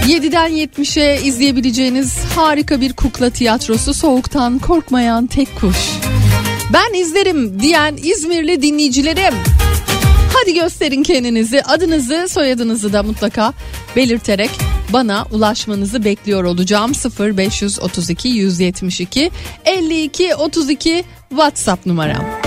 7'den 70'e izleyebileceğiniz harika bir kukla tiyatrosu Soğuktan Korkmayan Tek Kuş. Ben izlerim diyen İzmirli dinleyicilerim. Hadi gösterin kendinizi adınızı soyadınızı da mutlaka belirterek bana ulaşmanızı bekliyor olacağım 0532 172 52 32 WhatsApp numaram.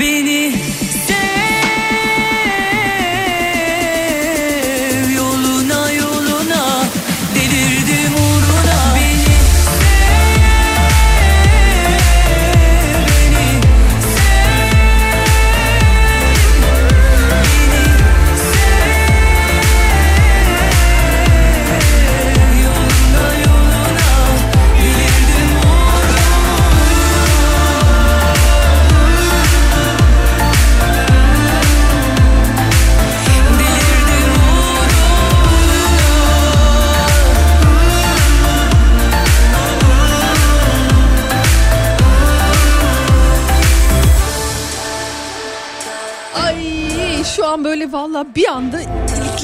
Beni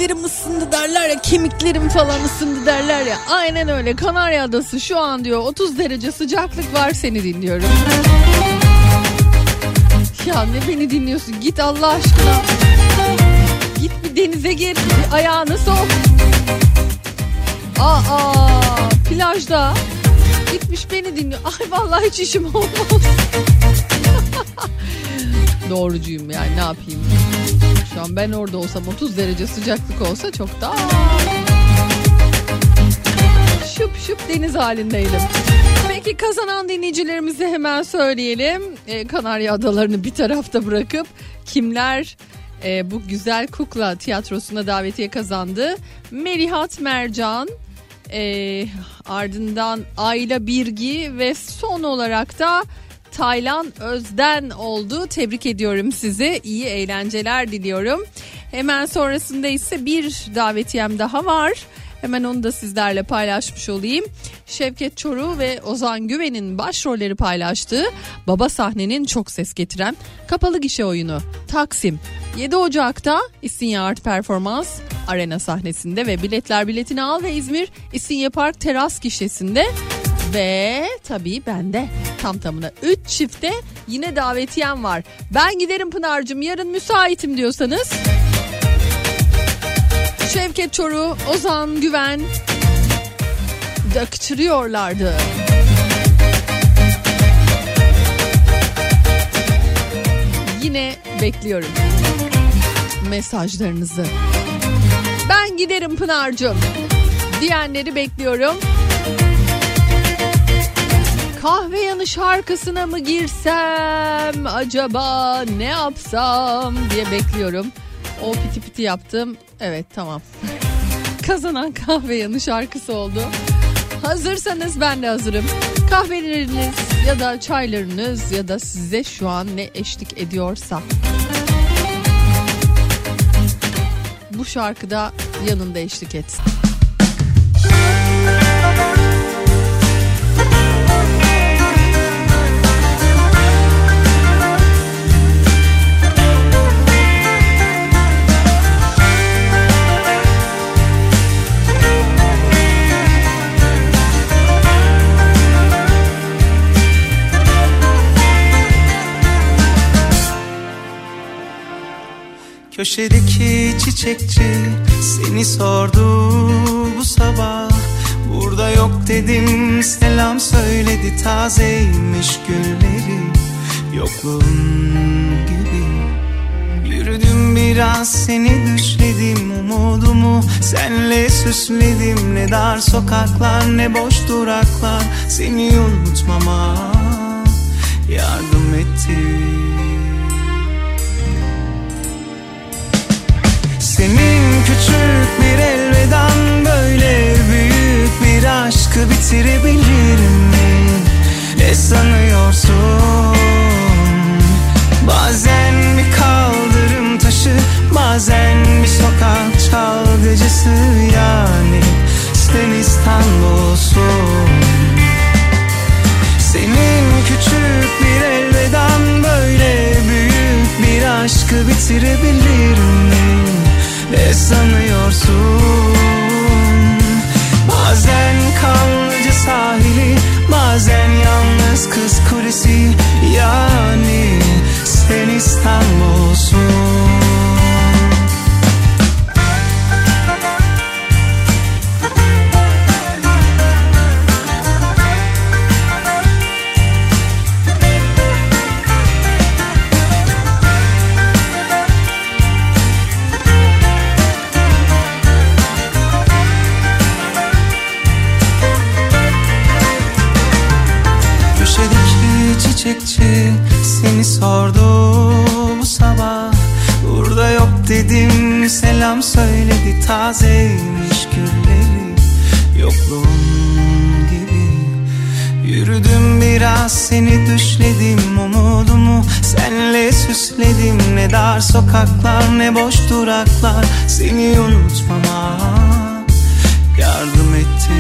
iliklerim ısındı derler ya kemiklerim falan ısındı derler ya. Aynen öyle Kanarya Adası şu an diyor 30 derece sıcaklık var seni dinliyorum. Ya ne beni dinliyorsun git Allah aşkına. Git bir denize gir bir ayağını sok. Aa plajda gitmiş beni dinliyor. Ay vallahi hiç işim olmaz. (laughs) Doğrucuyum yani ne yapayım. Şu an ben orada olsam 30 derece sıcaklık olsa çok daha şıp şıp deniz halindeydim. Peki kazanan dinleyicilerimize hemen söyleyelim. Ee, Kanarya Adalarını bir tarafta bırakıp kimler e, bu güzel kukla tiyatrosuna davetiye kazandı. Melihat Mercan, e, ardından Ayla Birgi ve son olarak da Taylan Özden oldu. Tebrik ediyorum sizi. İyi eğlenceler diliyorum. Hemen sonrasında ise bir davetiyem daha var. Hemen onu da sizlerle paylaşmış olayım. Şevket Çoruh ve Ozan Güven'in başrolleri paylaştığı Baba Sahne'nin çok ses getiren kapalı gişe oyunu Taksim 7 Ocak'ta İstinye Art Performans arena sahnesinde ve biletler biletini al ve İzmir İstinye Park teras gişesinde ve tabii bende tam tamına 3 çifte yine davetiyem var. Ben giderim Pınar'cığım yarın müsaitim diyorsanız. Şevket Çoruh, Ozan Güven döktürüyorlardı. Yine bekliyorum mesajlarınızı. Ben giderim Pınar'cığım diyenleri bekliyorum. Kahve yanı şarkısına mı girsem acaba ne yapsam diye bekliyorum. O piti piti yaptım. Evet tamam. (laughs) Kazanan kahve yanı şarkısı oldu. Hazırsanız ben de hazırım. Kahveleriniz ya da çaylarınız ya da size şu an ne eşlik ediyorsa. Bu şarkıda yanında eşlik etsin. Köşedeki çiçekçi seni sordu bu sabah. Burada yok dedim selam söyledi tazeymiş gülleri Yokluğun gibi. Yürüdüm biraz seni düşledim umudumu Senle süsledim. Ne dar sokaklar ne boş duraklar Seni unutmama yardım etti Senin küçük bir elveden böyle büyük bir aşkı bitirebilir mi? Ne sanıyorsun? Bazen bir kaldırım taşı Bazen bir sokak çalgıcısı yani Sen İstanbul'sun Senin küçük bir elveden böyle büyük bir aşkı bitirebilir mi? Ne sanıyorsun? Bazen kanlıca sahili Bazen yalnız kız kulesi Yani sen İstanbul'sun sokaklar ne boş duraklar Seni unutmama yardım etti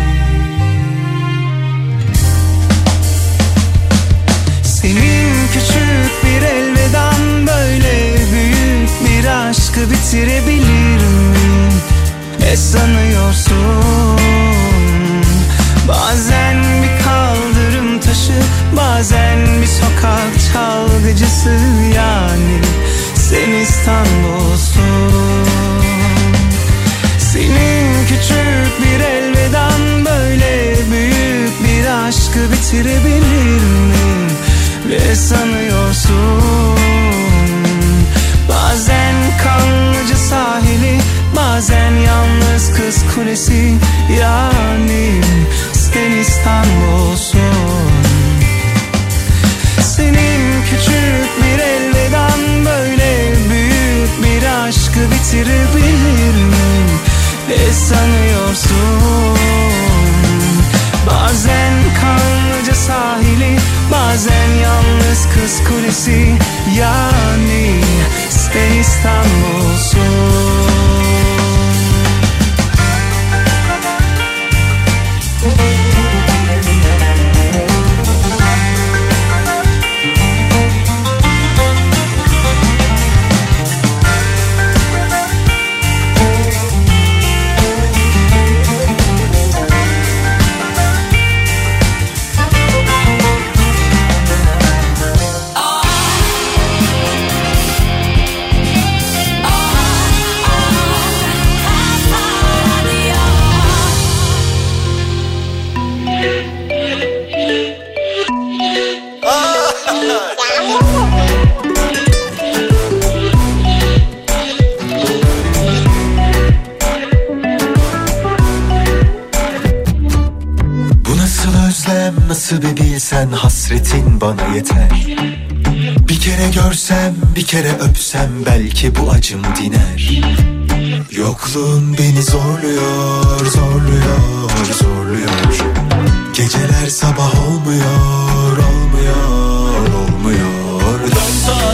Senin küçük bir elveden böyle büyük bir aşkı bitirebilir mi? Ne sanıyorsun? Bazen bir kaldırım taşı Bazen bir sokak çalgıcısı yani Senin küçük bir elveden böyle büyük bir aşkı bitirebilir mi? Ne sanıyorsun? Bazen kanlıca sahili Bazen yalnız kız kulesi Yani sen İstanbul'sun Senin bitirebilir miyim? Ne sanıyorsun? Bazen Kanlıca sahili Bazen yalnız kız kulesi. Yani sen İstanbul'sun bana yeter. Bir kere görsem bir kere öpsem belki bu acım diner. Yokluğun beni zorluyor zorluyor zorluyor. Geceler sabah olmuyor olmuyor olmuyor. Dön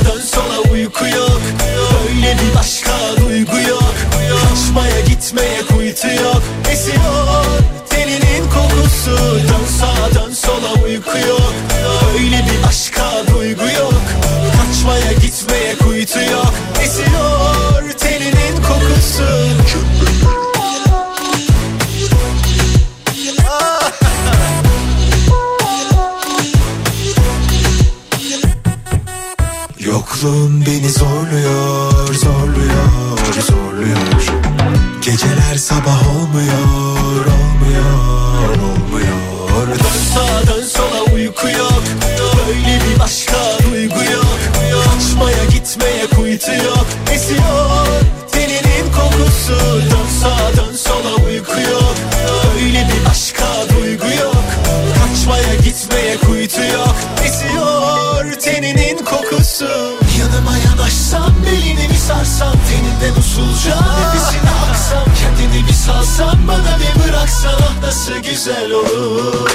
sarsam Teninden usulca. Nefesine aksam Kendini bir salsam. Bana bir bıraksan Ah nasıl güzel olur.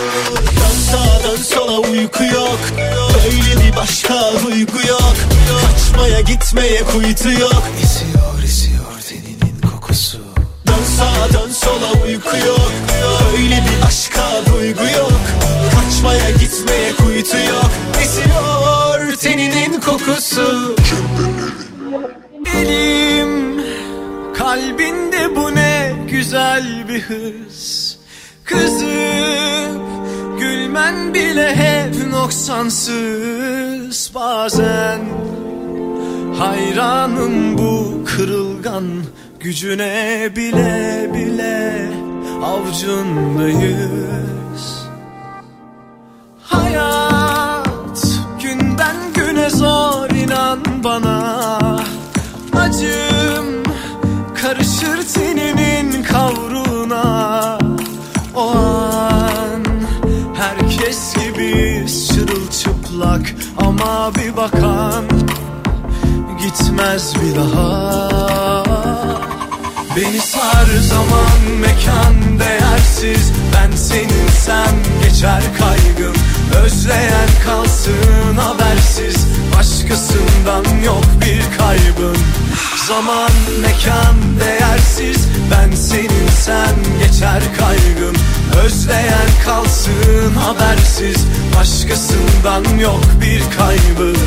Dön sağa sola uyku yok. Öyle bir başka duygu yok. Kaçmaya gitmeye kuytu yok. Esiyor esiyor teninin kokusu. Dön sağa sola uyku yok. Öyle bir başka duygu yok. Kaçmaya gitmeye kuytu yok. Esiyor teninin kokusu Elim kalbinde bu ne güzel bir hız. Kızıp gülmen bile hep noksansız. Bazen hayranım bu kırılgan gücüne bile bile avcundayız Hayat günden güne zor inan bana karışır teninin kavruna O an herkes gibi çırılçıplak Ama bir bakan gitmez bir daha. Beni sar zaman mekan değersiz. Ben seninsem geçer kaygım Özleyen kalsın habersiz. Başkasından yok bir kaybın Zaman mekan değersiz. Ben seninsem geçer kaygım. Özleyen kalsın habersiz. Başkasından yok bir kaybın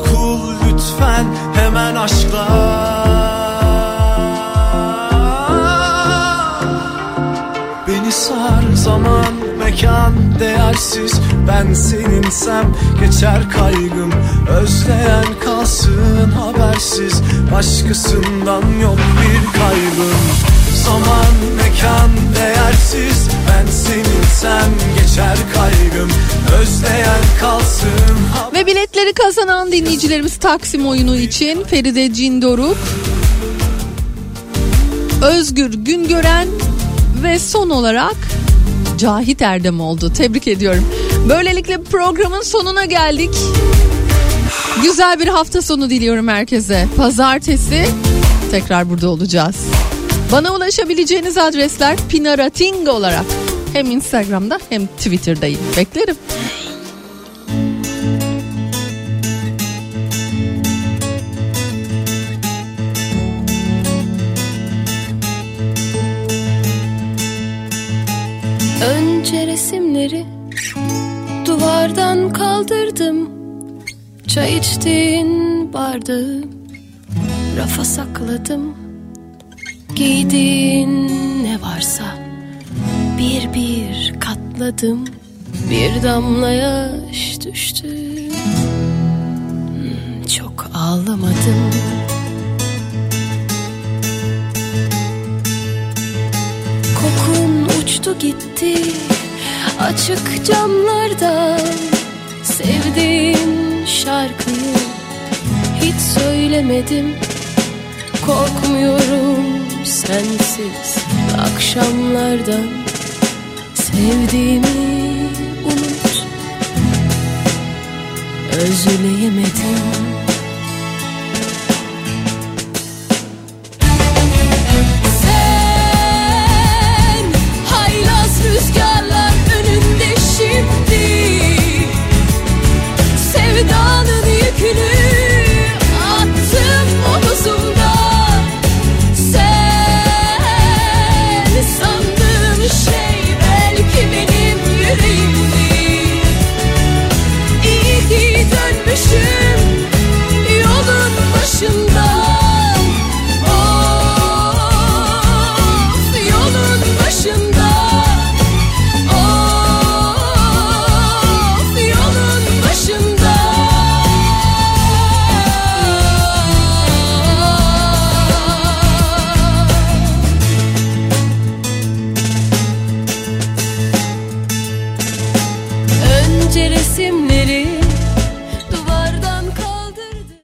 Sokul lütfen hemen aşkla. Beni sar zaman mekan değersiz. Ben seninsem geçer kaygım. Özleyen kalsın habersiz. Başkasından yok bir kaybım Zaman mekan değersiz Ben seninsem geçer kaygım Özleyen kalsın Ve biletleri kazanan dinleyicilerimiz Taksim oyunu için Feride Cindoruk, Özgür Güngören ve son olarak Cahit Erdem oldu. Tebrik ediyorum. Böylelikle programın sonuna geldik. Güzel bir hafta sonu diliyorum herkese. Pazartesi tekrar burada olacağız. Bana ulaşabileceğiniz adresler Pinarating olarak. Hem Instagram'da hem Twitter'dayım. Beklerim. Önce resimleri duvardan kaldırdım Çay içtiğin bardağı rafa sakladım Giydiğin ne varsa. Bir bir katladım Bir damla yaş düştü. Hmm, Çok ağlamadım. Kokun uçtu gitti açık camlardan Sevdiğim şarkıyı hiç söylemedim. Korkmuyorum sensiz akşamlardan Sevdiğimi unut. Özleyemedim